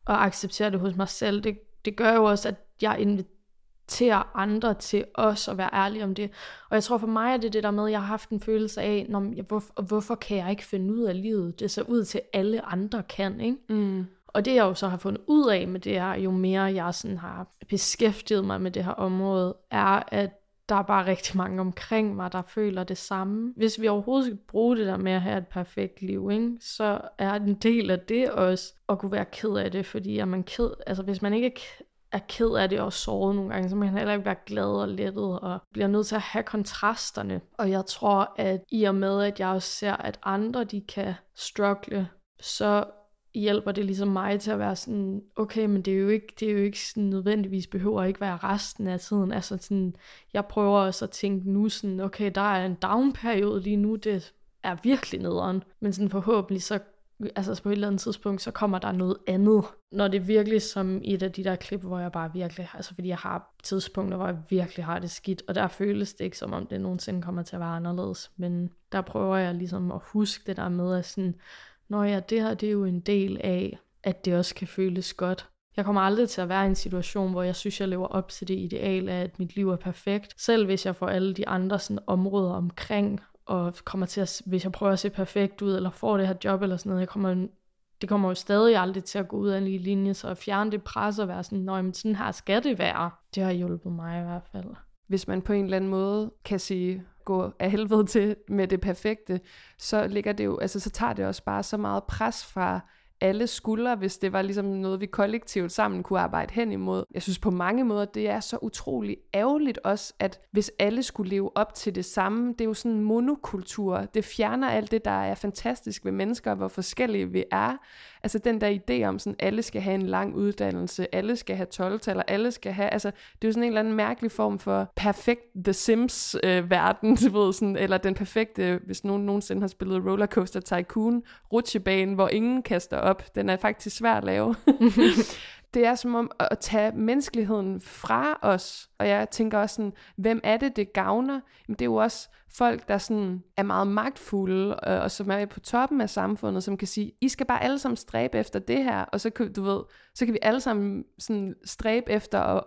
og acceptere det hos mig selv, det, det gør jo også, at jeg inviterer andre til også at være ærlige om det. Og jeg tror for mig er det det der med, at jeg har haft en følelse af, når, jeg, hvorfor, hvorfor kan jeg ikke finde ud af livet? Det ser ud til, at alle andre kan, ikke? Mm. Og det jeg jo så har fundet ud af med det er, jo mere jeg sådan har beskæftiget mig med det her område, er, at der er bare rigtig mange omkring mig, der føler det samme. Hvis vi overhovedet skal bruge det der med at have et perfekt liv, ikke, så er en del af det også at kunne være ked af det, fordi er man ked, altså hvis man ikke er ked af det og såret nogle gange, så man kan heller ikke være glad og lettet og bliver nødt til at have kontrasterne. Og jeg tror, at i og med, at jeg også ser, at andre de kan struggle, så hjælper det ligesom mig til at være sådan, okay, men det er jo ikke, det er jo ikke sådan, nødvendigvis behøver ikke være resten af tiden. Altså sådan, jeg prøver også at tænke nu sådan, okay, der er en down-periode lige nu, det er virkelig nederen. Men sådan forhåbentlig så altså på et eller andet tidspunkt, så kommer der noget andet. Når det er virkelig som et af de der klip, hvor jeg bare virkelig, altså fordi jeg har tidspunkter, hvor jeg virkelig har det skidt, og der føles det ikke som om det nogensinde kommer til at være anderledes. Men der prøver jeg ligesom at huske det der med, at sådan, Nå ja, det her det er jo en del af, at det også kan føles godt. Jeg kommer aldrig til at være i en situation, hvor jeg synes, jeg lever op til det ideal af, at mit liv er perfekt. Selv hvis jeg får alle de andre sådan, områder omkring, og kommer til at, hvis jeg prøver at se perfekt ud, eller får det her job eller sådan noget, jeg kommer, det kommer jo stadig aldrig til at gå ud af en lige linje, så at fjerne det pres og være sådan, nej, men sådan her skal det være. Det har hjulpet mig i hvert fald. Hvis man på en eller anden måde kan sige, gå af helvede til med det perfekte, så ligger det jo, altså så tager det også bare så meget pres fra alle skuldre, hvis det var ligesom noget, vi kollektivt sammen kunne arbejde hen imod. Jeg synes på mange måder, det er så utrolig ærgerligt også, at hvis alle skulle leve op til det samme, det er jo sådan en monokultur. Det fjerner alt det, der er fantastisk ved mennesker, hvor forskellige vi er. Altså den der idé om, sådan alle skal have en lang uddannelse, alle skal have 12 eller alle skal have, altså det er jo sådan en eller anden mærkelig form for perfekt The Sims-verden, øh, [laughs] ved, sådan, eller den perfekte, hvis nogen nogensinde har spillet Rollercoaster Tycoon, rutsjebane, hvor ingen kaster op. Den er faktisk svær at lave. [laughs] det er som om at tage menneskeligheden fra os. Og jeg tænker også sådan, hvem er det, det gavner? Jamen, det er jo også folk, der sådan er meget magtfulde, øh, og som er på toppen af samfundet, som kan sige, I skal bare alle sammen stræbe efter det her, og så kan, du ved, så kan vi alle sammen sådan stræbe efter at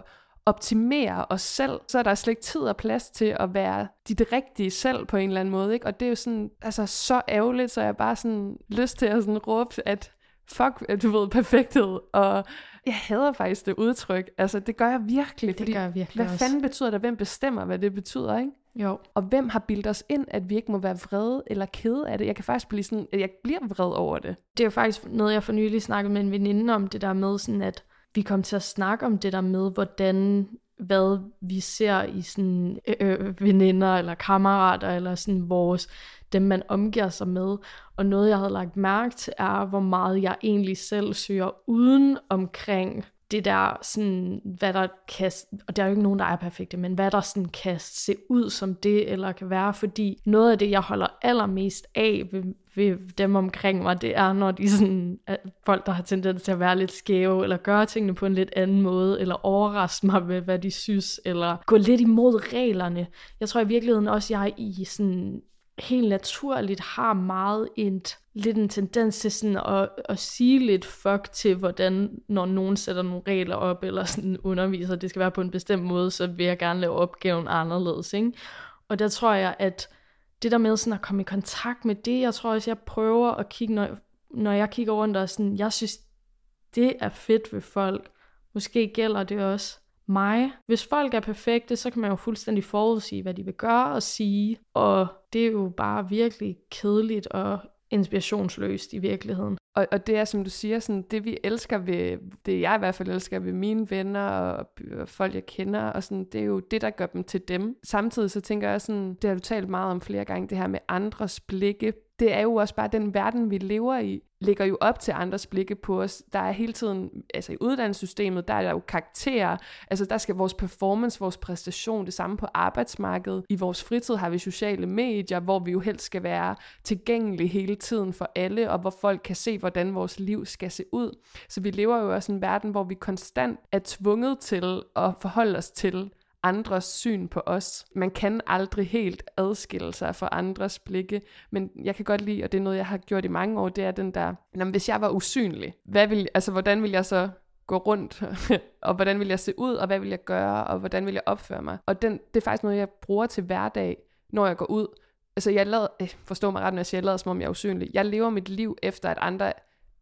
optimere os selv, så er der slet ikke tid og plads til at være dit rigtige selv på en eller anden måde, ikke? Og det er jo sådan, altså så ærgerligt, så jeg bare sådan lyst til at sådan råbe, at fuck, du ved, perfekthed, og jeg hader faktisk det udtryk. Altså, det gør jeg virkelig. Det fordi, gør jeg virkelig Hvad også. fanden betyder det? Hvem bestemmer, hvad det betyder, ikke? Jo. Og hvem har bildet os ind, at vi ikke må være vrede eller kede af det? Jeg kan faktisk blive sådan, at jeg bliver vred over det. Det er jo faktisk noget, jeg for nylig snakkede med en veninde om, det der med sådan, at vi kom til at snakke om det der med, hvordan hvad vi ser i sådan øh, øh, veninder eller kammerater eller sådan vores dem man omgiver sig med. Og noget jeg havde lagt mærke til er hvor meget jeg egentlig selv søger uden omkring det der sådan, hvad der kan, og der er jo ikke nogen, der er perfekte, men hvad der sådan kan se ud som det, eller kan være, fordi noget af det, jeg holder allermest af ved, ved dem omkring mig, det er, når de sådan, at folk, der har tendens til at være lidt skæve, eller gøre tingene på en lidt anden måde, eller overraske mig med, hvad de synes, eller gå lidt imod reglerne. Jeg tror i virkeligheden også, jeg er i sådan helt naturligt har meget et lidt en tendens til sådan at, at sige lidt fuck til, hvordan når nogen sætter nogle regler op, eller sådan underviser, det skal være på en bestemt måde, så vil jeg gerne lave opgaven anderledes. Ikke? Og der tror jeg, at det der med sådan at komme i kontakt med det, jeg tror også, jeg prøver at kigge, når, når jeg kigger rundt og sådan, jeg synes, det er fedt ved folk, måske gælder det også mig. Hvis folk er perfekte, så kan man jo fuldstændig forudsige, hvad de vil gøre og sige, og det er jo bare virkelig kedeligt og inspirationsløst i virkeligheden. Og, og det er, som du siger, sådan, det vi elsker ved, det jeg i hvert fald elsker ved mine venner og, og folk, jeg kender, og sådan, det er jo det, der gør dem til dem. Samtidig så tænker jeg sådan, det har du talt meget om flere gange, det her med andres blikke det er jo også bare den verden, vi lever i, ligger jo op til andres blikke på os. Der er hele tiden, altså i uddannelsessystemet, der er der jo karakterer, altså der skal vores performance, vores præstation, det samme på arbejdsmarkedet. I vores fritid har vi sociale medier, hvor vi jo helst skal være tilgængelige hele tiden for alle, og hvor folk kan se, hvordan vores liv skal se ud. Så vi lever jo også i en verden, hvor vi konstant er tvunget til at forholde os til andres syn på os. Man kan aldrig helt adskille sig fra andres blikke, men jeg kan godt lide, og det er noget, jeg har gjort i mange år, det er den der, jamen, hvis jeg var usynlig, hvad vil, altså, hvordan vil jeg så gå rundt, [laughs] og hvordan vil jeg se ud, og hvad vil jeg gøre, og hvordan vil jeg opføre mig. Og den, det er faktisk noget, jeg bruger til hverdag, når jeg går ud. Altså jeg lader, øh, forstår mig ret, når jeg siger, jeg lader, som om jeg er usynlig. Jeg lever mit liv efter, at andre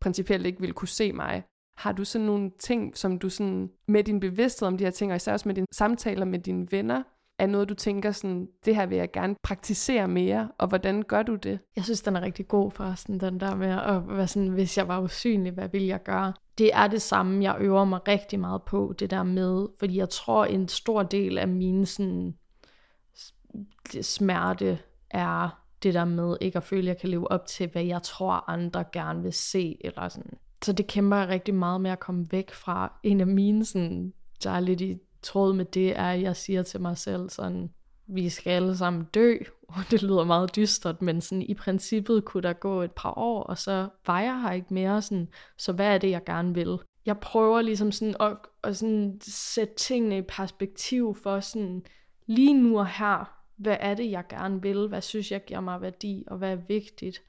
principielt ikke vil kunne se mig. Har du sådan nogle ting, som du sådan, med din bevidsthed om de her ting, og især også med dine samtaler med dine venner, er noget, du tænker sådan, det her vil jeg gerne praktisere mere, og hvordan gør du det? Jeg synes, den er rigtig god forresten, den der med at være sådan, hvis jeg var usynlig, hvad ville jeg gøre? Det er det samme, jeg øver mig rigtig meget på, det der med, fordi jeg tror, en stor del af min sådan, smerte er det der med ikke at føle, at jeg kan leve op til, hvad jeg tror, andre gerne vil se, eller sådan så det kæmper jeg rigtig meget med at komme væk fra. En af mine, sådan, der er lidt i tråd med det, er, at jeg siger til mig selv sådan, vi skal alle sammen dø, [laughs] og det lyder meget dystert, men sådan, i princippet kunne der gå et par år, og så var jeg her ikke mere, sådan, så hvad er det, jeg gerne vil? Jeg prøver ligesom sådan at, at sådan sætte tingene i perspektiv for sådan, lige nu og her, hvad er det, jeg gerne vil? Hvad synes jeg giver mig værdi, og hvad er vigtigt?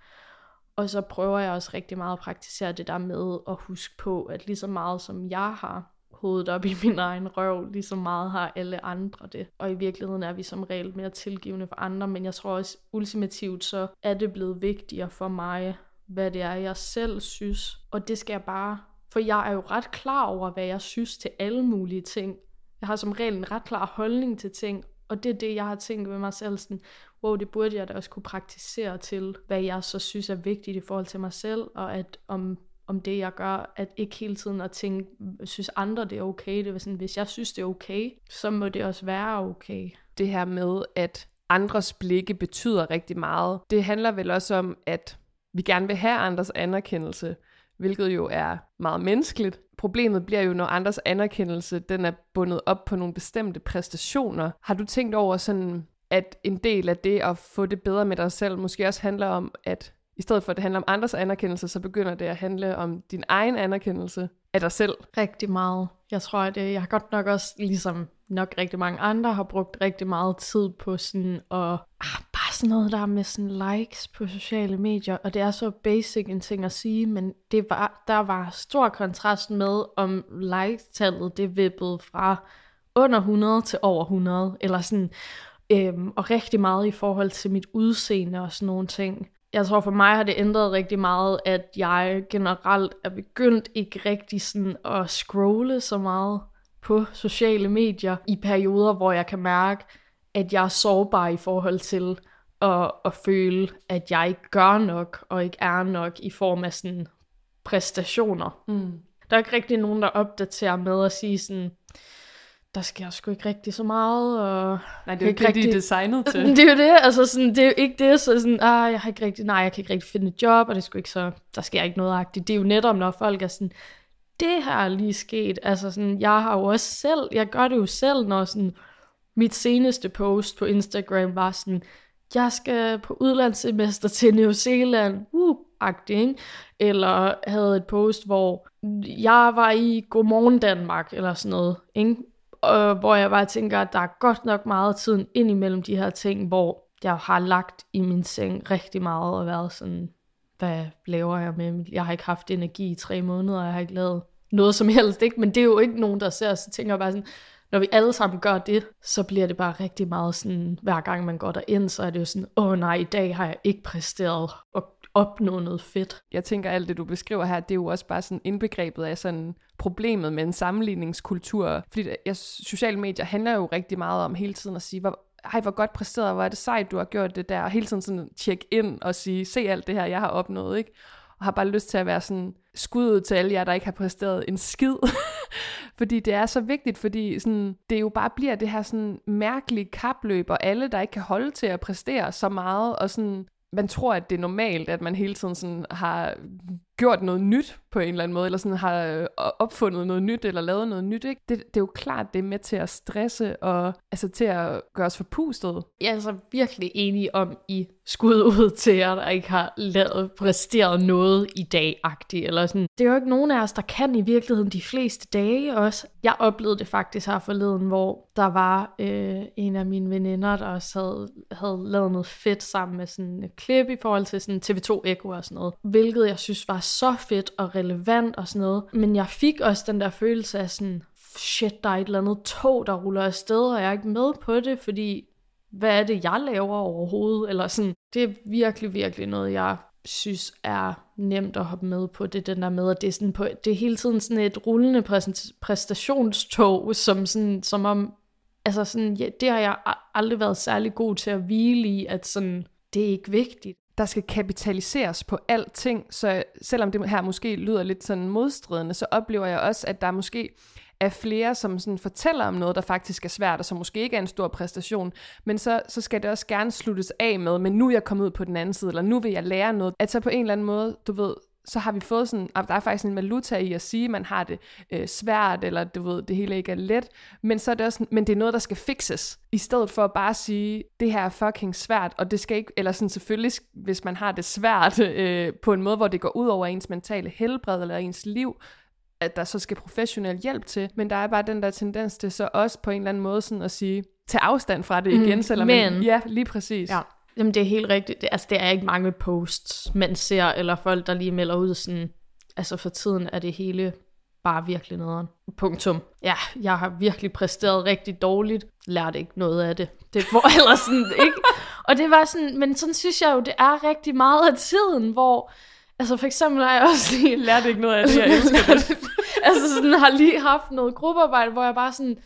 Og så prøver jeg også rigtig meget at praktisere det der med at huske på, at lige så meget som jeg har hovedet op i [laughs] min egen røv, lige så meget har alle andre det. Og i virkeligheden er vi som regel mere tilgivende for andre, men jeg tror også ultimativt, så er det blevet vigtigere for mig, hvad det er, jeg selv synes. Og det skal jeg bare, for jeg er jo ret klar over, hvad jeg synes til alle mulige ting. Jeg har som regel en ret klar holdning til ting, og det er det, jeg har tænkt ved mig selv, sådan, wow, det burde jeg da også kunne praktisere til, hvad jeg så synes er vigtigt i forhold til mig selv, og at om, om det, jeg gør, at ikke hele tiden at tænke, synes andre, det er okay. Det er sådan, hvis jeg synes, det er okay, så må det også være okay. Det her med, at andres blikke betyder rigtig meget, det handler vel også om, at vi gerne vil have andres anerkendelse, hvilket jo er meget menneskeligt. Problemet bliver jo, når andres anerkendelse, den er bundet op på nogle bestemte præstationer. Har du tænkt over sådan, at en del af det at få det bedre med dig selv, måske også handler om, at i stedet for at det handler om andres anerkendelse, så begynder det at handle om din egen anerkendelse af dig selv. Rigtig meget. Jeg tror, at øh, jeg har godt nok også, ligesom nok rigtig mange andre, har brugt rigtig meget tid på sådan at, ah, bare sådan noget der med sådan likes på sociale medier, og det er så basic en ting at sige, men det var, der var stor kontrast med, om like-tallet det vippede fra under 100 til over 100, eller sådan, Øhm, og rigtig meget i forhold til mit udseende og sådan nogle ting. Jeg tror for mig har det ændret rigtig meget, at jeg generelt er begyndt ikke rigtig sådan at scrolle så meget på sociale medier i perioder, hvor jeg kan mærke, at jeg er sårbar i forhold til at, at føle, at jeg ikke gør nok og ikke er nok i form af sådan præstationer. Mm. Der er ikke rigtig nogen, der opdaterer med at sige sådan, der sker sgu ikke rigtig så meget. Og Nej, det er jo ikke rigtig... de er designet [laughs] til. Det er jo det, altså sådan, det er jo ikke det, så sådan, ah, jeg har ikke rigtig, nej, jeg kan ikke rigtig finde et job, og det er sgu ikke så, der sker ikke noget agtigt. Det er jo netop, når folk er sådan, det her er lige sket, altså sådan, jeg har jo også selv, jeg gør det jo selv, når sådan, mit seneste post på Instagram var sådan, jeg skal på udlandssemester til New Zealand, uh, agtig, ikke? Eller havde et post, hvor jeg var i Godmorgen Danmark, eller sådan noget, ikke? Og hvor jeg bare tænker, at der er godt nok meget tiden ind imellem de her ting, hvor jeg har lagt i min seng rigtig meget og været sådan, hvad laver jeg med? Jeg har ikke haft energi i tre måneder, og jeg har ikke lavet noget som helst, ikke? men det er jo ikke nogen, der ser, så tænker jeg bare sådan, når vi alle sammen gør det, så bliver det bare rigtig meget sådan, hver gang man går derind, så er det jo sådan, åh oh, nej, i dag har jeg ikke præsteret og opnået noget fedt. Jeg tænker, alt det du beskriver her, det er jo også bare sådan indbegrebet af sådan problemet med en sammenligningskultur. Fordi jeg, sociale medier handler jo rigtig meget om hele tiden at sige, hvor, ej, hvor godt præsteret, hvor er det sejt, du har gjort det der, og hele tiden sådan tjekke ind og sige, se alt det her, jeg har opnået, ikke? Og har bare lyst til at være sådan skuddet til alle jer, der ikke har præsteret en skid. [laughs] fordi det er så vigtigt, fordi sådan, det jo bare bliver det her sådan mærkelige kapløb, og alle, der ikke kan holde til at præstere så meget, og sådan, man tror, at det er normalt, at man hele tiden sådan har gjort noget nyt på en eller anden måde, eller sådan har øh, opfundet noget nyt, eller lavet noget nyt, ikke? Det, det er jo klart, det er med til at stresse, og altså til at gøre os forpustet. Jeg er så virkelig enig om, I skud [laughs] ud til jer, der ikke har lavet, præsteret noget i dag-agtigt, eller sådan. Det er jo ikke nogen af os, der kan i virkeligheden de fleste dage også. Jeg oplevede det faktisk her forleden, hvor der var øh, en af mine veninder, der også havde, havde lavet noget fedt sammen med sådan et klip i forhold til sådan TV2 Echo og sådan noget, hvilket jeg synes var så fedt og relevant og sådan noget. Men jeg fik også den der følelse af sådan, shit, der er et eller andet tog, der ruller afsted, og jeg er ikke med på det, fordi hvad er det, jeg laver overhovedet? Eller sådan, det er virkelig, virkelig noget, jeg synes er nemt at hoppe med på. Det den der med, at det er, sådan på, det er hele tiden sådan et rullende præstationstog, som, sådan, som om, altså sådan, ja, det har jeg aldrig været særlig god til at hvile i, at sådan, det er ikke vigtigt der skal kapitaliseres på alting, så selvom det her måske lyder lidt sådan modstridende, så oplever jeg også, at der måske er flere, som sådan fortæller om noget, der faktisk er svært, og som måske ikke er en stor præstation, men så, så skal det også gerne sluttes af med, men nu er jeg kommet ud på den anden side, eller nu vil jeg lære noget. At så på en eller anden måde, du ved, så har vi fået sådan, der er faktisk en valuta i at sige, at man har det øh, svært, eller du ved, det hele ikke er let, men så er det også, men det er noget, der skal fixes, i stedet for at bare sige, det her er fucking svært, og det skal ikke, eller sådan selvfølgelig, hvis man har det svært [laughs] øh, på en måde, hvor det går ud over ens mentale helbred, eller ens liv, at der så skal professionel hjælp til, men der er bare den der tendens til så også på en eller anden måde sådan at sige, tage afstand fra det igen, mm, selvom men, man, ja, lige præcis. Ja. Jamen, det er helt rigtigt. Det, altså, det er ikke mange posts, man ser, eller folk, der lige melder ud sådan, altså for tiden er det hele bare virkelig nederen. Punktum. Ja, jeg har virkelig præsteret rigtig dårligt. Lærte ikke noget af det. Det var [laughs] ellers sådan, ikke? Og det var sådan, men sådan synes jeg jo, det er rigtig meget af tiden, hvor, altså for eksempel har jeg også lige... Lærte ikke noget af det, jeg elsker det. [laughs] altså sådan, har lige haft noget gruppearbejde, hvor jeg bare sådan,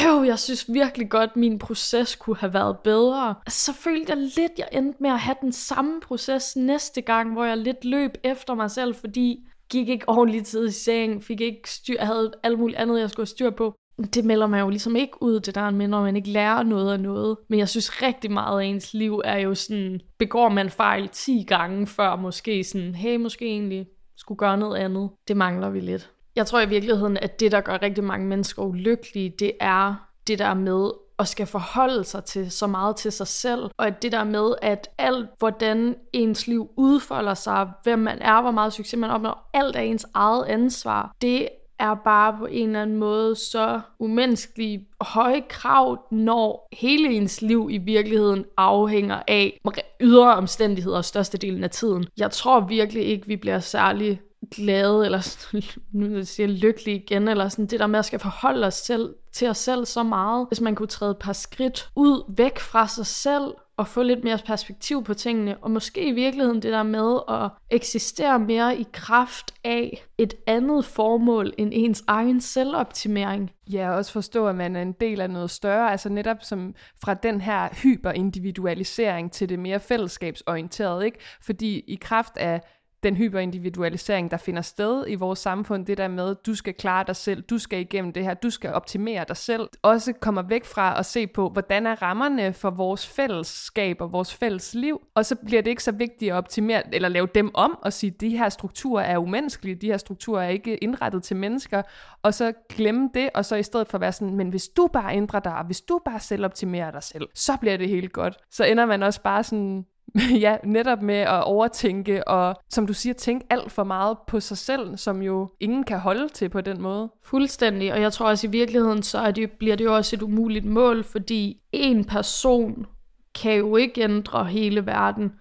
øv, jeg synes virkelig godt, min proces kunne have været bedre. Altså, så følte jeg lidt, jeg endte med at have den samme proces næste gang, hvor jeg lidt løb efter mig selv, fordi gik ikke ordentligt tid i seng, fik ikke styr, havde alt muligt andet, jeg skulle styr på. Det melder man jo ligesom ikke ud, det der med, når man ikke lærer noget af noget. Men jeg synes rigtig meget af ens liv er jo sådan, begår man fejl 10 gange før måske sådan, hey, måske egentlig skulle gøre noget andet. Det mangler vi lidt. Jeg tror i virkeligheden, at det, der gør rigtig mange mennesker ulykkelige, det er det der med at skal forholde sig til så meget til sig selv, og at det der med, at alt, hvordan ens liv udfolder sig, hvem man er, hvor meget succes man opnår, alt er ens eget ansvar, det er bare på en eller anden måde så umenneskelige høje krav, når hele ens liv i virkeligheden afhænger af ydre omstændigheder størstedelen af tiden. Jeg tror virkelig ikke, vi bliver særlig glade, eller [laughs] nu siger lykkelig igen, eller sådan det der med at skal forholde os selv, til os selv så meget. Hvis man kunne træde et par skridt ud, væk fra sig selv, og få lidt mere perspektiv på tingene, og måske i virkeligheden det der med at eksistere mere i kraft af et andet formål end ens egen selvoptimering. Ja, og også forstå, at man er en del af noget større, altså netop som fra den her hyperindividualisering til det mere fællesskabsorienterede, ikke? Fordi i kraft af den hyperindividualisering, der finder sted i vores samfund, det der med, du skal klare dig selv, du skal igennem det her, du skal optimere dig selv, også kommer væk fra at se på, hvordan er rammerne for vores fællesskab og vores fælles liv, og så bliver det ikke så vigtigt at optimere, eller lave dem om og sige, de her strukturer er umenneskelige, de her strukturer er ikke indrettet til mennesker, og så glemme det, og så i stedet for at være sådan, men hvis du bare ændrer dig, hvis du bare selv optimerer dig selv, så bliver det helt godt. Så ender man også bare sådan [laughs] ja, netop med at overtænke og, som du siger, tænke alt for meget på sig selv, som jo ingen kan holde til på den måde. Fuldstændig, og jeg tror også i virkeligheden, så er det, bliver det jo også et umuligt mål, fordi en person kan jo ikke ændre hele verden.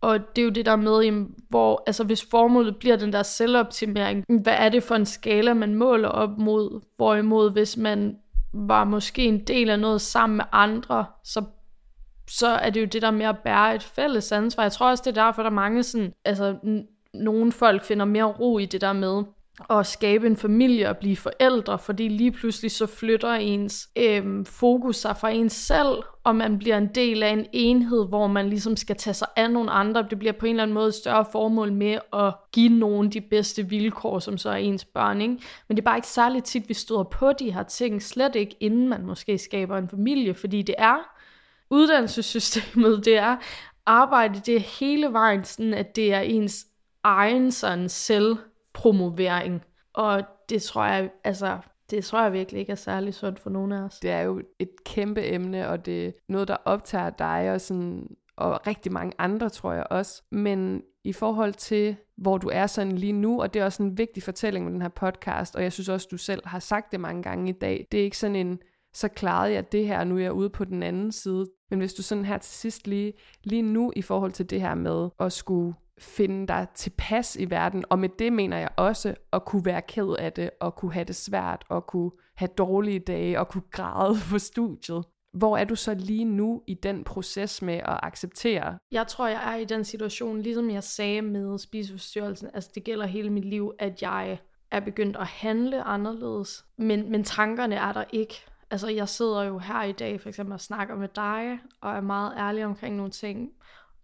Og det er jo det der med, hvor, altså hvis formålet bliver den der selvoptimering, hvad er det for en skala, man måler op mod? Hvorimod hvis man var måske en del af noget sammen med andre, så så er det jo det der med at bære et fælles ansvar. Jeg tror også, det er derfor, der er mange sådan, altså nogle folk finder mere ro i det der med at skabe en familie og blive forældre, fordi lige pludselig så flytter ens øhm, fokus sig fra ens selv, og man bliver en del af en enhed, hvor man ligesom skal tage sig af nogle andre. Det bliver på en eller anden måde et større formål med at give nogen de bedste vilkår, som så er ens børn. Ikke? Men det er bare ikke særlig tit, vi støder på de her ting, slet ikke inden man måske skaber en familie, fordi det er uddannelsessystemet, det er arbejde, det er hele vejen sådan, at det er ens egen sådan selvpromovering. Og det tror jeg, altså, det tror jeg virkelig ikke er særlig sundt for nogen af os. Det er jo et kæmpe emne, og det er noget, der optager dig og, sådan, og rigtig mange andre, tror jeg også. Men i forhold til, hvor du er sådan lige nu, og det er også en vigtig fortælling med den her podcast, og jeg synes også, du selv har sagt det mange gange i dag, det er ikke sådan en, så klarede jeg det her, og nu er jeg ude på den anden side. Men hvis du sådan her til sidst lige, lige nu i forhold til det her med at skulle finde dig tilpas i verden, og med det mener jeg også at kunne være ked af det, og kunne have det svært, og kunne have dårlige dage, og kunne græde [laughs] på studiet. Hvor er du så lige nu i den proces med at acceptere? Jeg tror, jeg er i den situation, ligesom jeg sagde med spiseforstyrrelsen, altså det gælder hele mit liv, at jeg er begyndt at handle anderledes, men, men tankerne er der ikke. Altså jeg sidder jo her i dag for eksempel og snakker med dig, og er meget ærlig omkring nogle ting,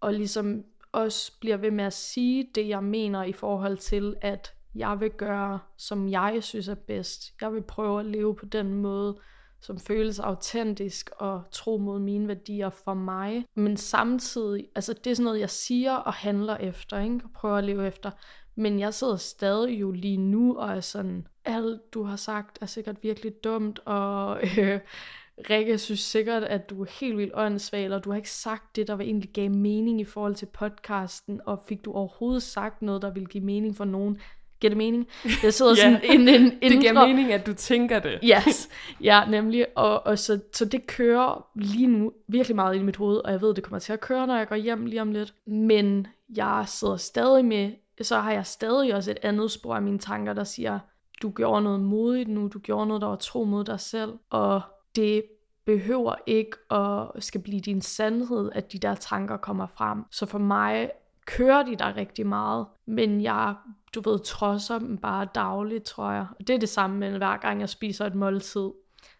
og ligesom også bliver ved med at sige det, jeg mener i forhold til, at jeg vil gøre, som jeg synes er bedst. Jeg vil prøve at leve på den måde, som føles autentisk og tro mod mine værdier for mig. Men samtidig, altså det er sådan noget, jeg siger og handler efter, ikke? og prøver at leve efter. Men jeg sidder stadig jo lige nu og er sådan, alt du har sagt er sikkert virkelig dumt, og øh, Rikke synes sikkert, at du er helt vildt åndssvag, og du har ikke sagt det, der var egentlig gav mening i forhold til podcasten, og fik du overhovedet sagt noget, der ville give mening for nogen? Giver det mening? Jeg sidder [laughs] ja, sådan [laughs] en, en, en Det giver mening, at du tænker det. [laughs] Yes, ja, nemlig. Og, og så, så det kører lige nu virkelig meget i mit hoved, og jeg ved, det kommer til at køre, når jeg går hjem lige om lidt. Men jeg sidder stadig med, så har jeg stadig også et andet spor af mine tanker, der siger, du gjorde noget modigt nu, du gjorde noget, der var tro mod dig selv, og det behøver ikke at skal blive din sandhed, at de der tanker kommer frem. Så for mig kører de der rigtig meget, men jeg, du ved, trodser dem bare dagligt, tror jeg. Og det er det samme med hver gang jeg spiser et måltid,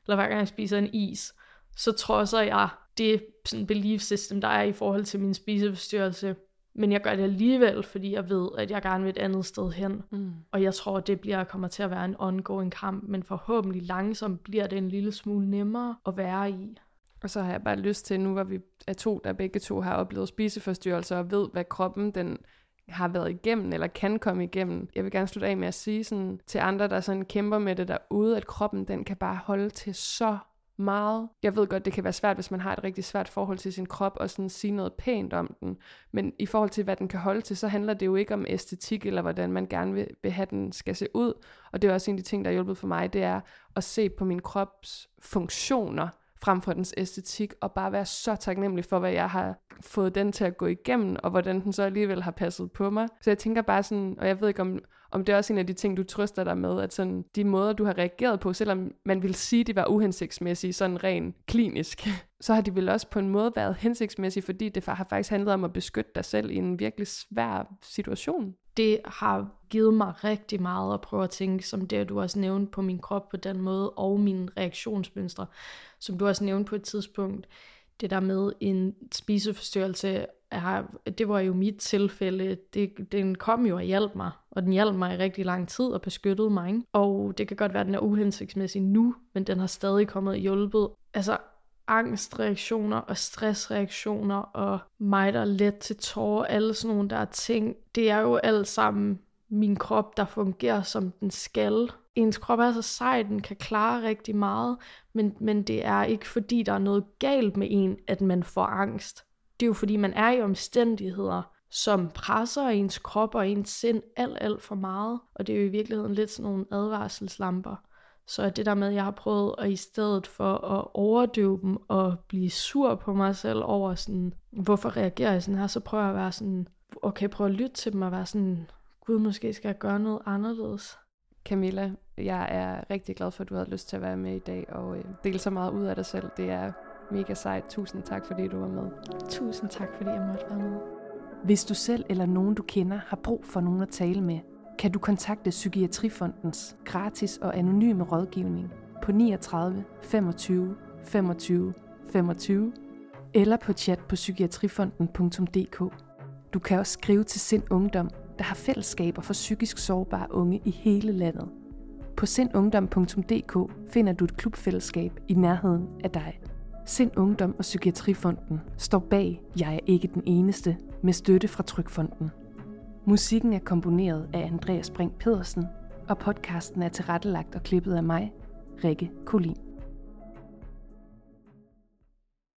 eller hver gang jeg spiser en is, så trodser jeg det sådan belief system, der er i forhold til min spiseforstyrrelse. Men jeg gør det alligevel, fordi jeg ved, at jeg gerne vil et andet sted hen. Mm. Og jeg tror, det bliver kommer til at være en ongoing kamp, men forhåbentlig langsomt bliver det en lille smule nemmere at være i. Og så har jeg bare lyst til, nu hvor vi er to, der begge to har oplevet spiseforstyrrelser, og ved, hvad kroppen den har været igennem, eller kan komme igennem. Jeg vil gerne slutte af med at sige sådan, til andre, der sådan kæmper med det derude, at kroppen den kan bare holde til så meget. Jeg ved godt, det kan være svært, hvis man har et rigtig svært forhold til sin krop, og sådan sige noget pænt om den. Men i forhold til, hvad den kan holde til, så handler det jo ikke om æstetik, eller hvordan man gerne vil, vil have den skal se ud. Og det er også en af de ting, der har hjulpet for mig, det er at se på min krops funktioner, frem for dens æstetik, og bare være så taknemmelig for, hvad jeg har fået den til at gå igennem, og hvordan den så alligevel har passet på mig. Så jeg tænker bare sådan, og jeg ved ikke, om, om det er også en af de ting, du trøster dig med, at sådan, de måder, du har reageret på, selvom man vil sige, de var uhensigtsmæssige, sådan ren klinisk, [laughs] så har de vel også på en måde været hensigtsmæssige, fordi det har faktisk handlet om at beskytte dig selv i en virkelig svær situation. Det har givet mig rigtig meget at prøve at tænke, som det du også nævnte på min krop på den måde, og mine reaktionsmønstre, som du også nævnte på et tidspunkt. Det der med en spiseforstyrrelse har, det var jo mit tilfælde. Det, den kom jo og hjalp mig, og den hjalp mig i rigtig lang tid og beskyttede mig. Ikke? Og det kan godt være, at den er uhensigtsmæssig nu, men den har stadig kommet og hjulpet. Altså angstreaktioner og stressreaktioner og mig, der er let til tårer, alle sådan nogle der ting, det er jo alt sammen min krop, der fungerer som den skal. Ens krop er så sej, den kan klare rigtig meget, men, men det er ikke fordi, der er noget galt med en, at man får angst det er jo fordi, man er i omstændigheder, som presser ens krop og ens sind alt, alt for meget. Og det er jo i virkeligheden lidt sådan nogle advarselslamper. Så det der med, at jeg har prøvet at i stedet for at overdøve dem og blive sur på mig selv over sådan, hvorfor reagerer jeg sådan her, så prøver jeg at være sådan, okay, prøv at lytte til dem og være sådan, gud, måske skal jeg gøre noget anderledes. Camilla, jeg er rigtig glad for, at du havde lyst til at være med i dag og øh, dele så meget ud af dig selv. Det er mega sejt. Tusind tak, fordi du var med. Tusind tak, fordi jeg måtte være med. Hvis du selv eller nogen, du kender, har brug for nogen at tale med, kan du kontakte Psykiatrifondens gratis og anonyme rådgivning på 39 25 25 25 eller på chat på psykiatrifonden.dk. Du kan også skrive til Sind Ungdom, der har fællesskaber for psykisk sårbare unge i hele landet. På sindungdom.dk finder du et klubfællesskab i nærheden af dig. Sind Ungdom og Psykiatrifonden står bag Jeg er ikke den eneste med støtte fra Trykfonden. Musikken er komponeret af Andreas Brink Pedersen, og podcasten er tilrettelagt og klippet af mig, Rikke Kolin.